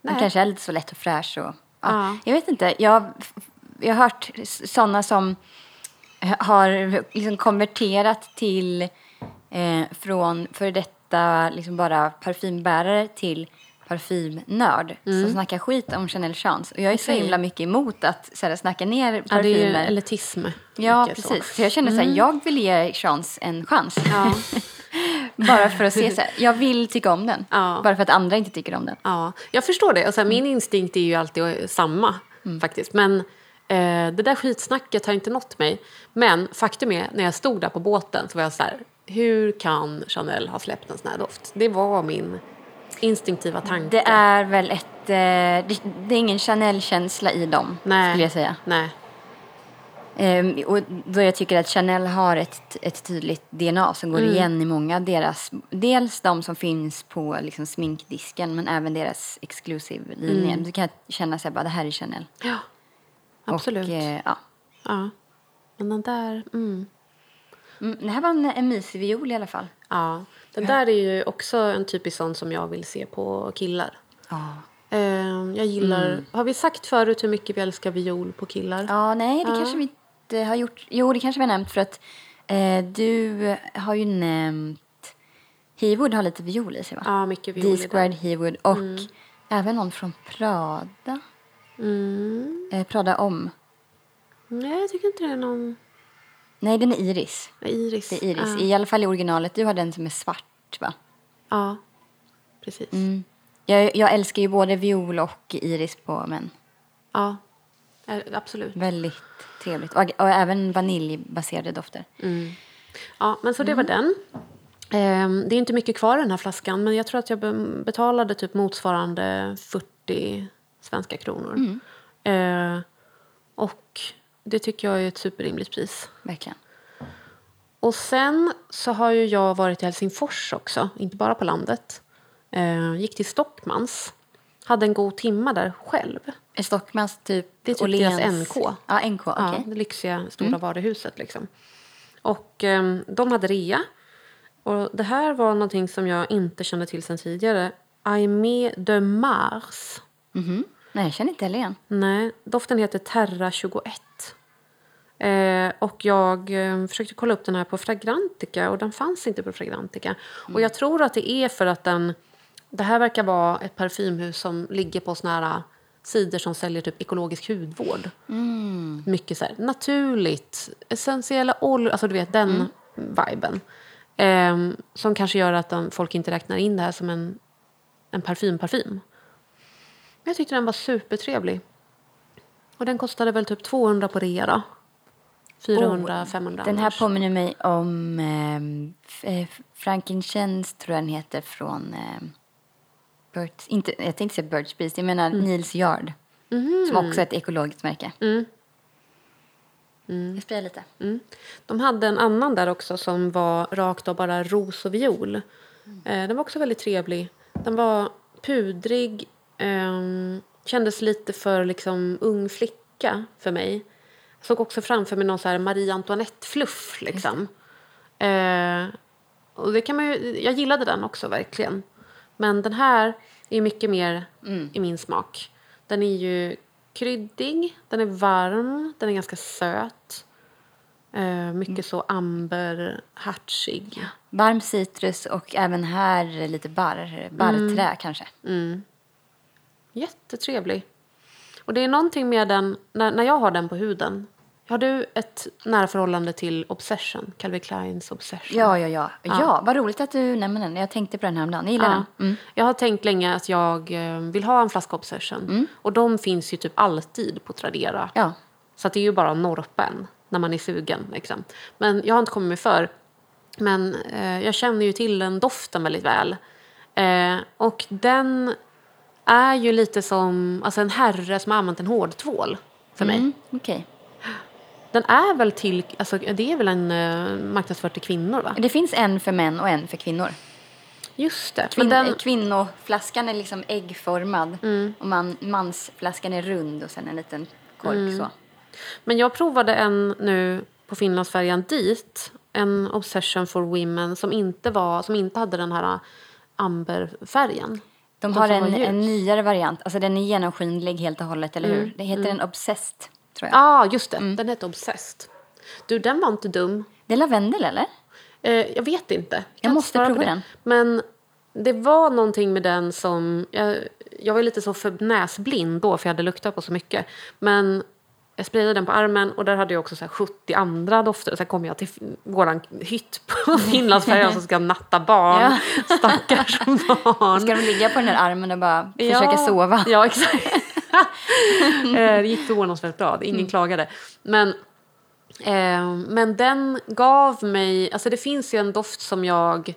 Den Nej. kanske är lite så lätt och fräsch. Och, ja. Ja. Jag vet inte. Jag, jag har hört sådana som har liksom konverterat till eh, från före detta liksom bara parfymbärare till parfymnörd som snackar skit om Chanel Chance. Och jag är så Okej. himla mycket emot att så här, snacka ner Ja, det parfymer. är ju elitism. Ja, mycket så. precis. Så jag känner så här, jag vill ge Chance en chans. Ja. Bara för att se så här, jag vill tycka om den. Ja. Bara för att andra inte tycker om den. Ja, jag förstår det. Och så här, min instinkt är ju alltid samma faktiskt. Men eh, det där skitsnacket har inte nått mig. Men faktum är, när jag stod där på båten så var jag så här, hur kan Chanel ha släppt en sån här doft? Det var min instinktiva tanke. Det är väl ett... Eh, det, det är ingen Chanel-känsla i dem, Nej. skulle jag säga. Nej. Ehm, och då jag tycker att Chanel har ett, ett tydligt DNA som Mm. går igen i många av deras... Dels de som finns på liksom, sminkdisken men även deras exclusive linje. Mm. Du kan känna sig bara, det här är Chanel. Ja, absolut. Och, eh, ja. ja. Men den där... Mm. Mm, det här var en, en mysig viol i alla fall. Ja, den där är ju också en typisk sån som jag vill se på killar. Ja. Eh, jag gillar... Har vi sagt förut hur mycket vi älskar viol på killar? Ja, nej, det Ja. kanske vi inte har gjort. Jo, det kanske vi har nämnt för att eh, du har ju nämnt... Hewood har lite viol i sig, va? Ja, mycket viol D-squared Hewood och även någon från Prada. Mm. Eh, Prada om. Nej, jag tycker inte det är någon... Nej, den är Iris. Iris. Det är Iris. Ja, I alla fall i originalet. Du har den som är svart, va? ja precis. Mm. Jag, jag älskar ju både viol och Iris på män. Ja, eh, absolut. Väldigt trevligt. Och, och även vaniljbaserade dofter. Ja, men så det var den. Ehm, det är inte mycket kvar i den här flaskan, men jag tror att jag be- betalade typ motsvarande 40 svenska kronor. Eh, det tycker jag är ett superrimligt pris. Verkligen. Och sen så har ju jag varit i Helsingfors också, inte bara på landet. Eh, gick till Stockmans. Hade en god timma där själv. Är Stockmans typ Det är typ Åhléns- deras NK. Ja, NK. Okej. Ja, det lyxiga stora varuhuset. Liksom. Och eh, de hade rea. Och det här var någonting som jag inte kände till sen tidigare. Aimé de Mars. Mhm. Nej, jag känner inte heller igen. Nej, doften heter Terra 21. Eh, och jag eh, försökte kolla upp den här på Fragrantica och den fanns inte på Fragrantica. Och jag tror att det är för att den... Det här verkar vara ett parfymhus som ligger på såna här sidor som säljer typ ekologisk hudvård. Mycket så här naturligt, essentiella oljor, alltså du vet den viben. Eh, som kanske gör att de, folk inte räknar in det här som en, en parfymparfym. Men jag tyckte den var supertrevlig. Och den kostade väl typ 200 på rea då. 400, 500 Den här annars. påminner mig om ehm, eh, Frankincense, tror jag den heter, från ehm, Burt's, inte, jag tänkte säga Burt's Bees, jag menar Mm. Nils Yard. Som också är ett ekologiskt märke. Jag sprayar lite. Mm. De hade en annan där också som var rakt av bara ros och viol. Eh, den var också väldigt trevlig. Den var pudrig, ehm, kändes lite för liksom ung flicka för mig. Såg också framför mig någon så här Marie Antoinette-fluff liksom. Eh, och det kan man ju, jag gillade den också verkligen. Men den här är mycket mer i min smak. Den är ju kryddig, den är varm, den är ganska söt. Eh, mycket så amber, hartsig. Varm citrus och även här lite barr, barrträ Mm. kanske. Jättetrevlig. Och det är någonting med den, när, när jag har den på huden. Har du ett nära förhållande till Obsession? Calvin Kleins Obsession? Ja, ja, ja, ja. vad roligt att du nämner den. Jag tänkte på den häromdagen. Jag gillar Ja. den. Mm. Jag har tänkt länge att jag eh, vill ha en flaska Obsession. Och de finns ju typ alltid på Tradera. Ja. Så det är ju bara norpen när man är sugen. Liksom. Men jag har inte kommit mig för. Men eh, jag känner ju till den doften väldigt väl. Eh, och den är ju lite som alltså en herre som har använt en hårdtvål för mig. Mm, Okej. Den är väl till, alltså det är väl en uh, marknadsförd till kvinnor va? Det finns en för män och en för kvinnor. Just det. Kvin- Men den, Kvinnoflaskan är liksom äggformad Mm. och man, mansflaskan är rund och sen en liten kork Mm. så. Men jag provade en nu på Finlandsfärjan dit. En Obsession for Women som inte, var, som inte hade den här amberfärgen. De har en, en nyare variant, alltså den är genomskinlig helt och hållet, eller Mm, hur? Det heter en Obsessed, tror jag. Ja, ah, just det. Mm. Den hette Obsessed. Du, den var inte dum. Det är lavendel, eller? Eh, jag vet inte. Jag, inte måste prova den. Men det var någonting med den som... Jag, jag var lite så för näsblind då, för jag hade luktat på så mycket. Men jag sprayade den på armen och där hade jag också så här 70 andra dofter. Sen kom jag till vår hytt på Finlandsfärjan som ska natta barn. Ja. Stackars barn. Ska de ligga på den här armen och bara försöka sova? Ja, exakt. Eh, det gick förvånansvärt bra. Ingen Mm. klagade. Men, eh, men den gav mig... Alltså det finns ju en doft som jag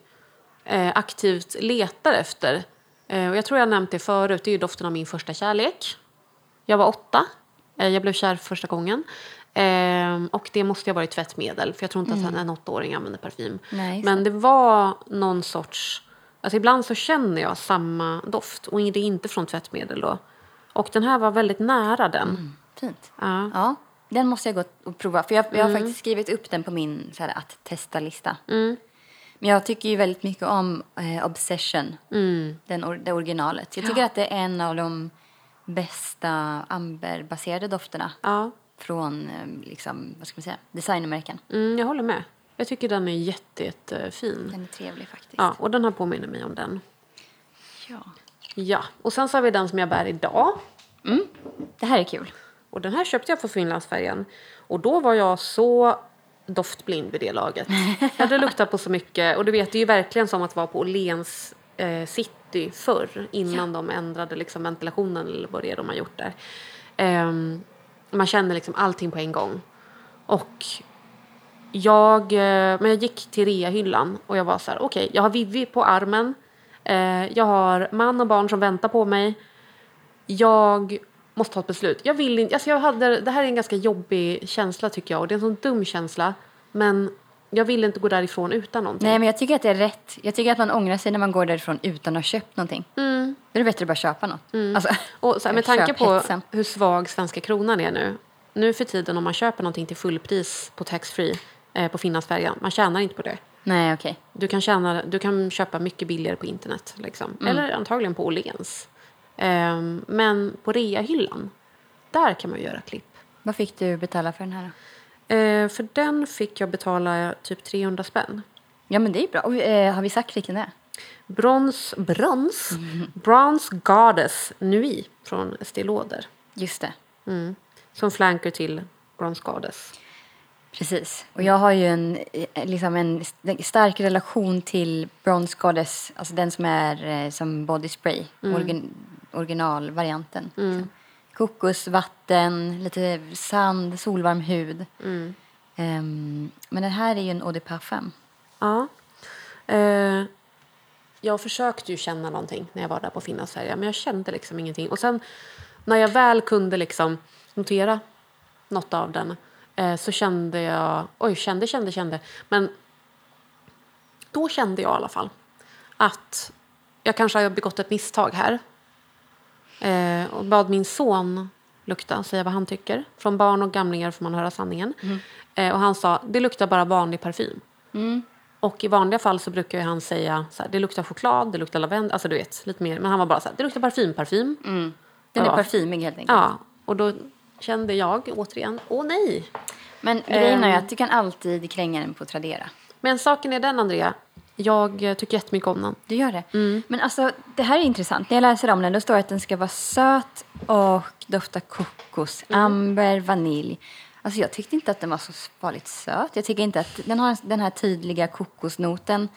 eh, aktivt letar efter. Eh, och jag tror jag nämnt det förut. Det är ju doften av min första kärlek. Jag var åtta. Eh, jag blev kär för första gången. Eh, och det måste ha varit tvättmedel. För jag tror inte att en åttaåring använder parfym. Mm. Nej, Men det var någon sorts... Alltså ibland så känner jag samma doft. Och det är inte från tvättmedel då. Och den här var väldigt nära den. Fint. Ja. Ja, den måste jag gå och prova. För jag, jag har faktiskt skrivit upp den på min så här, att testa-lista. Mm. Men jag tycker ju väldigt mycket om eh, Obsession, Mm. den, or- det originalet. Jag tycker att det är en av de bästa amberbaserade dofterna Ja. från eh, liksom, vad ska man säga, designmärken. Mm, jag håller med. Jag tycker den är jätte, jättefin. Den är trevlig faktiskt. Ja, och den här påminner mig om den. Ja. Ja, och sen så har vi den som jag bär idag. Det här är kul. Och den här köpte jag på Finlandsfärjan. Och då var jag så doftblind vid det laget. Jag hade luktat på så mycket. Och du vet, det är ju verkligen som att vara på Åhléns eh, city förr. Innan de ändrade liksom ventilationen eller vad det är de har gjort där. Ehm, man känner liksom allting på en gång. Och jag, eh, men jag gick till reahyllan och jag var så här, okej, jag har Vivi på armen. Eh, jag har man och barn som väntar på mig. Jag måste ta ett beslut. Jag vill inte, alltså jag hade, det här är en ganska jobbig känsla tycker jag och det är en sån dum känsla. Men jag vill inte gå därifrån utan någonting. Nej, men jag tycker att det är rätt. Jag tycker att man ångrar sig när man går därifrån utan att ha köpt någonting. Mm. Då är det bättre att bara köpa något. Alltså, Och så här, med tanke på hur svag svenska kronan är nu. Nu för tiden om man köper någonting till fullpris på taxfree eh, på Finlandsfärjan, man tjänar inte på det. Nej, okej. Du kan, tjäna, du kan köpa mycket billigare på internet. Liksom. Eller antagligen på Åhléns. Ehm, men på reahyllan, där kan man göra klipp. Vad fick du betala för den här? Eh, för den fick jag betala typ 300 spänn. Ja, men det är bra. Och, eh, har vi sagt vilken det är? Brons, brons, Bronze Goddess Nui från Estée Lauder. Just det. Mm. Som flanker till Bronze Goddess. Precis. Och jag har ju en, eh, liksom en st- stark relation till Bronze Goddess, alltså den som är eh, som body spray, origin, originalvarianten. Liksom. Kokos, vatten, lite sand, solvarm hud. Ehm, men den här är ju en eau de parfum. Ja. Eh, jag försökte ju känna någonting när jag var där på Finlandsfärjan men jag kände liksom ingenting. Och sen när jag väl kunde liksom notera något av den eh, så kände jag, oj kände, kände, kände. Men då kände jag i alla fall att jag kanske har begått ett misstag här. Eh, och bad min son lukta och säga vad han tycker. Från barn och gamlingar får man höra sanningen. Eh, och han sa, det luktar bara vanlig parfym. Och i vanliga fall så brukar han säga så här, det luktar choklad, det luktar lavendel, alltså du vet, lite mer. Men han var bara så här, det luktar parfym, parfym. Den är parfymig helt enkelt. Ja, och då kände jag återigen, åh nej. Men grejen är Ehm. att du kan alltid kränga den på Tradera. Men saken är den, Andrea, jag eh, tycker jättemycket om den. Du gör det? Men alltså, det här är intressant. När jag läser om den, då står det att den ska vara söt och dofta kokos, amber, vanilj. Alltså jag tyckte inte att den var så farligt söt. Jag tycker inte att den har den här tydliga kokosnoten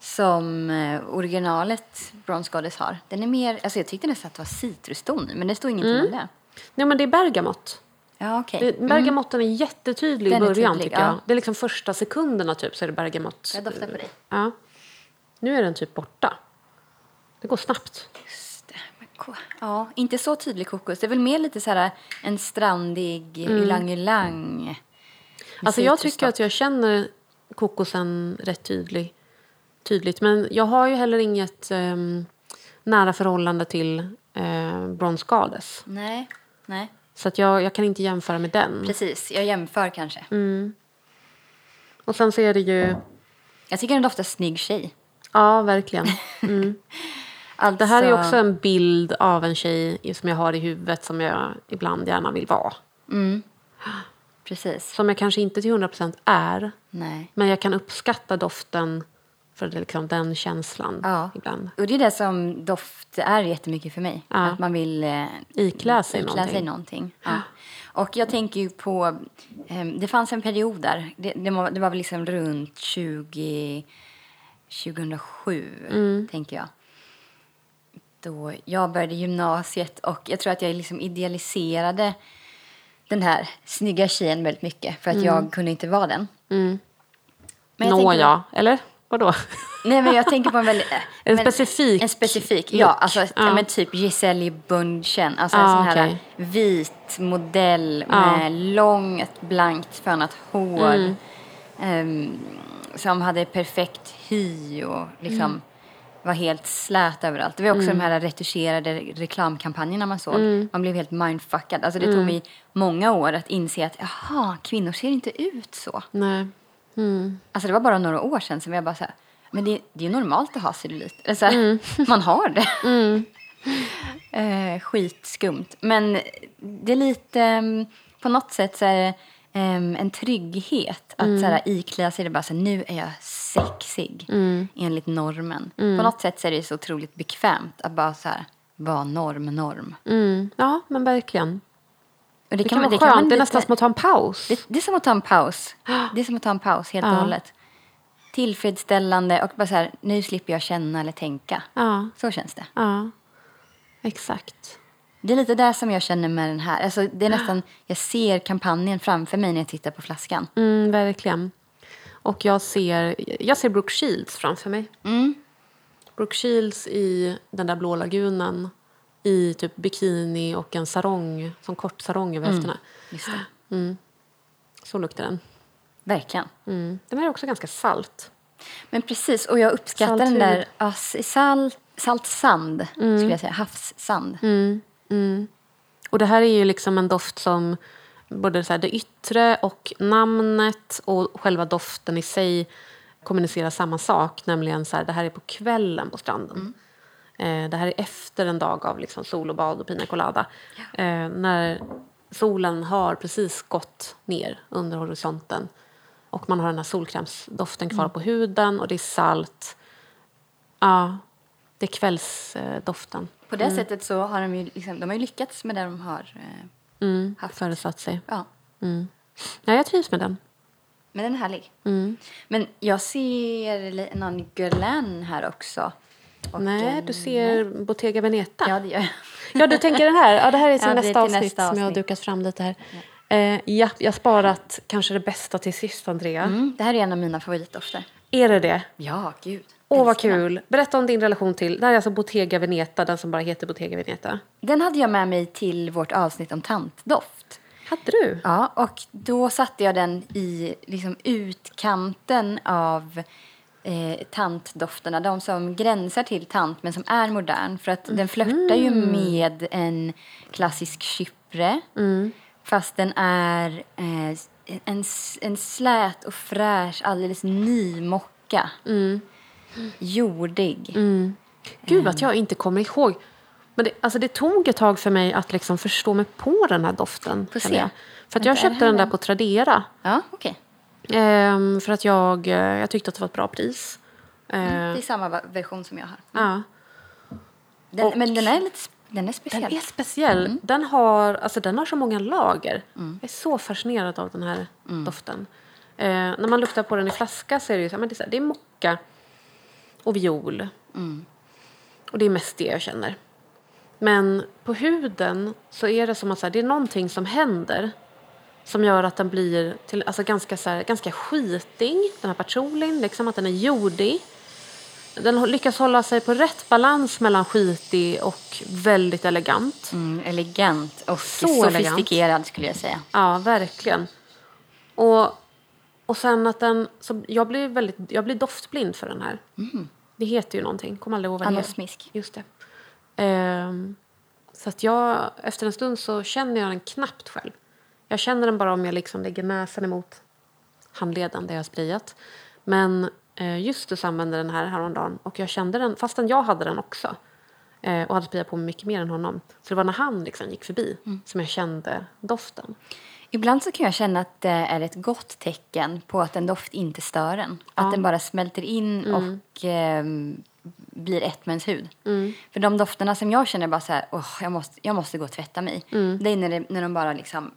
som eh, originalet Bronze Goddess har. Den är mer, alltså jag tyckte nästan att det var citruston men det står ingenting om det. Nej men det är bergamott. Ja, okej. Det- Bergamotten är jättetydlig i början tydlig, tycker jag. ja. Det är liksom första sekunderna typ så är det bergamott. Jag doftar på dig. Ja. Nu är den typ borta. Det går snabbt. Ja, inte så tydlig kokos. Det är väl mer lite så här en strandig ylang-ylang. med Alltså jag tycker att jag känner kokosen rätt tydlig, tydligt. Men jag har ju heller inget ehm, nära förhållande till eh, Goddess. Nej, nej. Så att jag, jag kan inte jämföra med den. Precis, jag jämför kanske. Och sen så är det ju... Jag tycker den doftar snygg tjej. Ja, verkligen. Alltså, Det här är också en bild av en tjej som jag har i huvudet som jag ibland gärna vill vara. Precis. Som jag kanske inte till 100% är. Nej. Men jag kan uppskatta doften för det är liksom den känslan Ja. ibland. Och det är det som doft är jättemycket för mig. Ja. Att man vill eh, Iklä sig iklä någonting. sig någonting. Ja. Och jag tänker ju på, ehm, det fanns en period där, det, det, var, det var väl liksom runt 20, 2007, Mm. tänker jag. Då jag började gymnasiet och jag tror att jag liksom idealiserade den här snygga tjejen väldigt mycket för att jag kunde inte vara den. Men jag tänker- Nåja, eller? Vadå? Nej men jag tänker på en väldigt... En men- specifik En specifik, look. ja. Alltså, ja. Ja. men typ Giselle Bundchen. Alltså Ja, en sån här okej. vit modell Ja. med långt blankt fönat hår. Mm. Ehm, som hade perfekt hy och liksom Mm. var helt slät överallt. Det var också de här retuscherade reklamkampanjerna man såg. Mm. Man blev helt mindfuckad. Alltså det tog mig många år att inse att jaha, kvinnor ser inte ut så. Nej. Alltså det var bara några år sedan som jag bara så här, men det, det är normalt att ha cellulit. Eller så här, Man har det. eh, skitskumt. Men det är lite, mm, på något sätt så är det em, en trygghet att så här, iklä sig det bara så här, nu är jag sexig enligt normen. På något sätt så är det så otroligt bekvämt att bara så här, vara norm, norm. Mm. Ja, men verkligen. Och Det kan vara man- skönt. man det är nästan som att ta en paus. det, det är som att ta en paus. Det är som att ta en paus helt och Ja. hållet. Tillfredsställande och bara så här, nu slipper jag känna eller tänka. Ja, Så känns det. ja. Exakt. Det är lite det som jag känner med den här. Alltså, det är nästan, jag ser kampanjen framför mig när jag tittar på flaskan. Mm, verkligen. Och jag ser, jag ser Brooke Shields framför mig. Brooke Shields i den där blå lagunen i typ bikini och en sarong, som kort sarong över höfterna. Just det. Så luktar den. Verkligen. Mm. Den är också ganska salt. Men precis, och jag uppskattar Salt den där salt, salt sand, skulle jag säga. Havssand. Och det här är ju liksom en doft som både så här det yttre och namnet och själva doften i sig kommunicerar samma sak. Nämligen så här, det här är på kvällen på stranden. Eh, det här är efter en dag av liksom sol och bad och pina colada. Eh, när solen har precis gått ner under horisonten. Och man har den här solkrämsdoften kvar på huden och det är salt. Ja, det är kvällsdoften. På det sättet så har de ju, liksom, de har ju lyckats med det de har eh, Mm, haft. föresatt sig. Ja. Ja, jag trivs med den. Men den är härlig. Mm. Men jag ser någon Guerlain här också. Och, Nej, eh, du ser Bottega Veneta. Ja, det gör jag. Ja, du tänker den här. Ja, det här är till Ja, nästa, till avsnitt nästa som jag har avsnitt. dukat fram lite här. Eh, ja, jag har sparat kanske det bästa till sist, Andrea. Mm, det här är en av mina favoritdofter. Är det det? Ja, gud. Åh, vad kul. Berätta om din relation till... Det här är alltså Bottega Veneta, den som bara heter Bottega Veneta. Den hade jag med mig till vårt avsnitt om tantdoft. Hade du? Ja, och då satte jag den i liksom utkanten av eh, tantdofterna. De som gränsar till tant men som är modern. För att den flörtar ju med en klassisk chypre. Fast den är eh, en, en slät och fräsch, alldeles ny mocka. Jordig. Gud, att jag inte kommer ihåg. Men det, alltså det tog ett tag för mig att liksom förstå mig på den här doften. För att jag Vänta, köpte den där på Tradera. Ja, okej. Ehm, för att jag, eh, jag tyckte att det var ett bra pris. Det Ehm, är samma version som jag har. ja. Den, Och- men den är lite den är speciell. Den är speciell. Den, har, alltså, den har så många lager. Jag är så fascinerad av den här doften. Eh, när man luktar på den i flaska så är det ju så men det är, så här, det är mocka och viol. Och det är mest det jag känner. Men på huden så är det som att så här, det är någonting som händer som gör att den blir till, alltså ganska, så här, ganska skitig, den här patchoulin, liksom att den är jordig. Den lyckas hålla sig på rätt balans mellan skitig och väldigt elegant. Mm, elegant och Så sofistikerad skulle jag säga. Ja, verkligen. Och, och sen att den... Så jag, blir väldigt, jag blir doftblind för den här. Det heter ju någonting. Kommer aldrig ihåg vad det. Anosmisk. Just det. Ehm, så att jag, efter en stund så känner jag den knappt själv. Jag känner den bara om jag liksom lägger näsan emot handleden där jag har sprayat. Men eh, Justus använde den här häromdagen och jag kände den, fastän jag hade den också. Eh, och hade sprayat på mig mycket mer än honom. Så det var när han liksom gick förbi som jag kände doften. Ibland så kan jag känna att det är ett gott tecken på att en doft inte stör en. Att den bara smälter in och ehm, blir ett med ens hud. För de dofterna som jag känner bara så här, åh, jag, måste, jag måste gå och tvätta mig. Det är när, det, när de bara liksom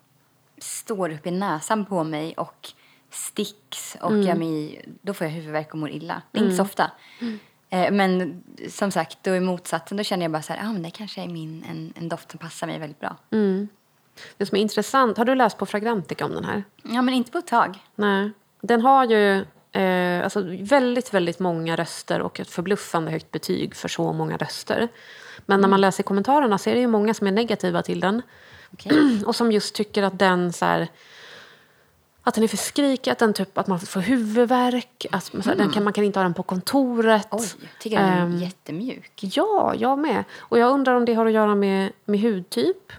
står upp i näsan på mig och sticks och jag mig, då får jag huvudvärk och mår illa. Det är inte så ofta. Eh, Men som sagt, då är motsatsen, då känner jag bara så här, ah, men det kanske är min, en, en doft som passar mig väldigt bra. Det som är intressant, har du läst på Fragrantica om den här? Ja, men inte på ett tag. Nej. Den har ju eh, alltså väldigt, väldigt många röster och ett förbluffande högt betyg för så många röster. Men när man läser kommentarerna så är det ju många som är negativa till den. Okej. Och som just tycker att den så här, att den är för skrikig, att, den typ, att man får huvudvärk. Att, här, den kan, man kan inte ha den på kontoret. Oj, tycker den är Ehm, jättemjuk. Ja, jag med. Och jag undrar om det har att göra med, med hudtyp.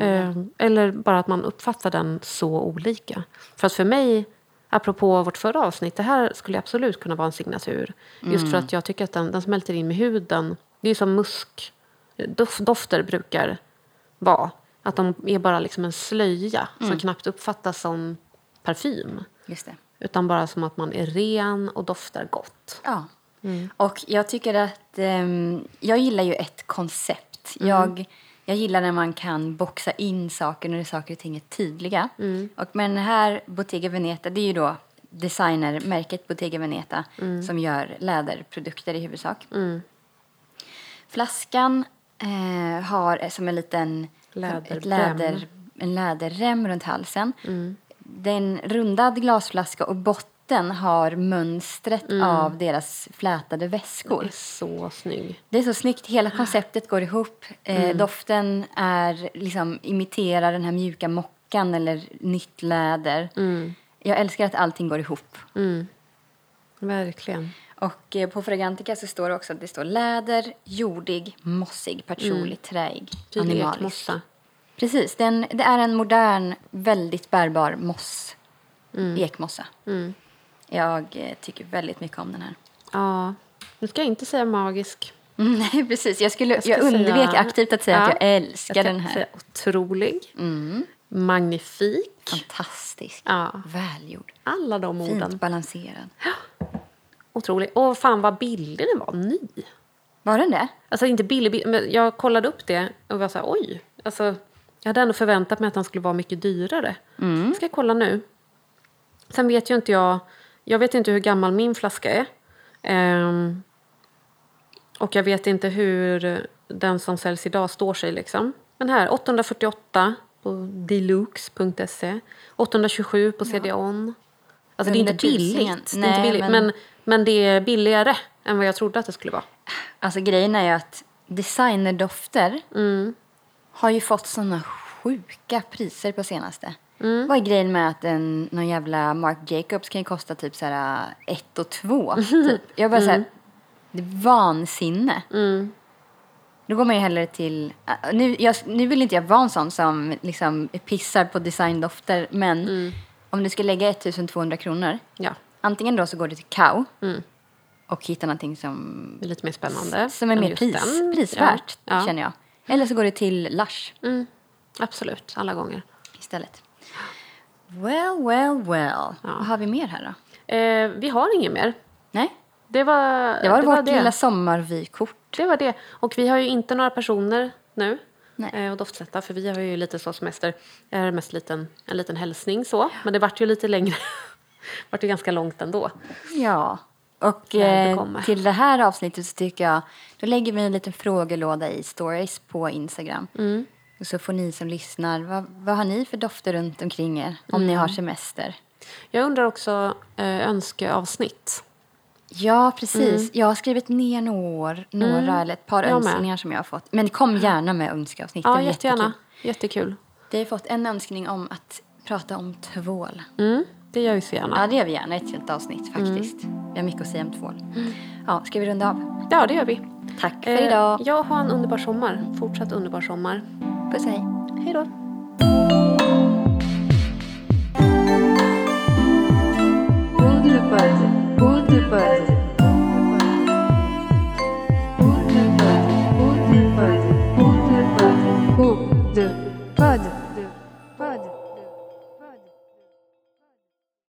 Eh, eller bara att man uppfattar den så olika. För att för mig, apropå vårt förra avsnitt, det här skulle absolut kunna vara en signatur. Just för att jag tycker att den, den smälter in med huden. Det är som musk, dof, dofter brukar vara. Att de är bara liksom en slöja som knappt uppfattas som parfym. Utan bara som att man är ren och doftar gott. Ja. Och jag tycker att ehm, jag gillar ju ett koncept. Jag, jag gillar när man kan boxa in saker när saker och ting är tydliga. Och med den här Bottega Veneta, det är ju då designermärket Bottega Veneta som gör läderprodukter i huvudsak. Flaskan eh, har som en liten ett Läderrem. läder, en läderrem runt halsen. Det är en rundad glasflaska och botten har mönstret av deras flätade väskor. Det är så snygg. Det är så snyggt. Hela konceptet går ihop. Eh, Doften är liksom imiterar den här mjuka mockan eller nytt läder. Jag älskar att allting går ihop. Verkligen. Och eh, på Fragrantica så står det också att det står läder, jordig, mossig, patchouli, träig, Typ animalisk. ekmossa. Precis, den, det är en modern, väldigt bärbar moss. Ekmossa. Jag eh, tycker väldigt mycket om den här. Ja. Nu ska jag inte säga magisk. Mm, Nej, precis. Jag, skulle, jag, ska undvek säga- aktivt att säga att Ja. jag älskar Jag den här. säga otrolig. Magnifik. Fantastisk. Ja. Välgjord. Alla de orden. Fint balanserad. Otrolig. Och fan vad billig den var. Ny. Var den det? Alltså inte billig, billig men jag kollade upp det och var så här, oj. Alltså, jag hade ändå förväntat mig att den skulle vara mycket dyrare. Mm. Ska jag kolla nu. Sen vet ju inte jag, jag vet inte hur gammal min flaska är. Ehm, och jag vet inte hur den som säljs idag står sig liksom. Men här, 848 på deluxe.se. 827 på CD-ON. Alltså det är inte billigt. Det är Nej, inte billigt men- men... Men, det är billigare än vad jag trodde att det skulle vara. Alltså grejen är ju att designerdofter Mm. har ju fått såna sjuka priser på senaste. Mm. Vad är grejen med att en, någon jävla Marc Jacobs kan ju kosta typ så här äh, ett och två? Typ. Jag bara så här, det är vansinne. Mm. Då går man ju hellre till... äh, Nu, jag, nu vill inte jag vara en sån som liksom pissar på designdofter men Mm. om du ska lägga 1200 kronor Ja, antingen då så går du till Kao Mm. och hittar någonting som det är lite mer spännande. som är mer pris, den. prisvärt, Ja, ja. känner jag. Eller så går det till Lush Mm, absolut, alla gånger. istället. Well, well, well. Vad har vi mer här då? Eh, vi har inget mer. Nej, Det var det var vårt det. lilla sommarvykort. Det var det. Och vi har ju inte några personer nu Nej. eh, att doftsätta för vi har ju lite så semester. Det är mest liten, en liten hälsning så. Men det vart ju lite längre. Det vart ju ganska långt ändå. Ja. Och det eh, till det här avsnittet så tycker jag, då lägger vi en liten frågelåda i stories på Instagram. Mm. Och så får ni som lyssnar, vad, vad har ni för dofter runt omkring er om ni har semester? Jag undrar också eh, önskeavsnitt. Ja, precis. Jag har skrivit ner några, några eller ett par Mm. Med. önskningar som jag har fått. Men kom gärna med önskeavsnitt. Ja, det är jättegärna. jättekul. Jättekul. Vi har fått en önskning om att prata om tvål. Mm, det gör vi så gärna. Ja, det gör vi gärna. Ett helt avsnitt faktiskt. Vi har mycket att säga om tvål. Ja, ska vi runda av? Ja, det gör vi. Tack för Eh, idag. Jag har en underbar sommar. Fortsatt underbar sommar. Puss hej. Hej då. Underbud. Underbud.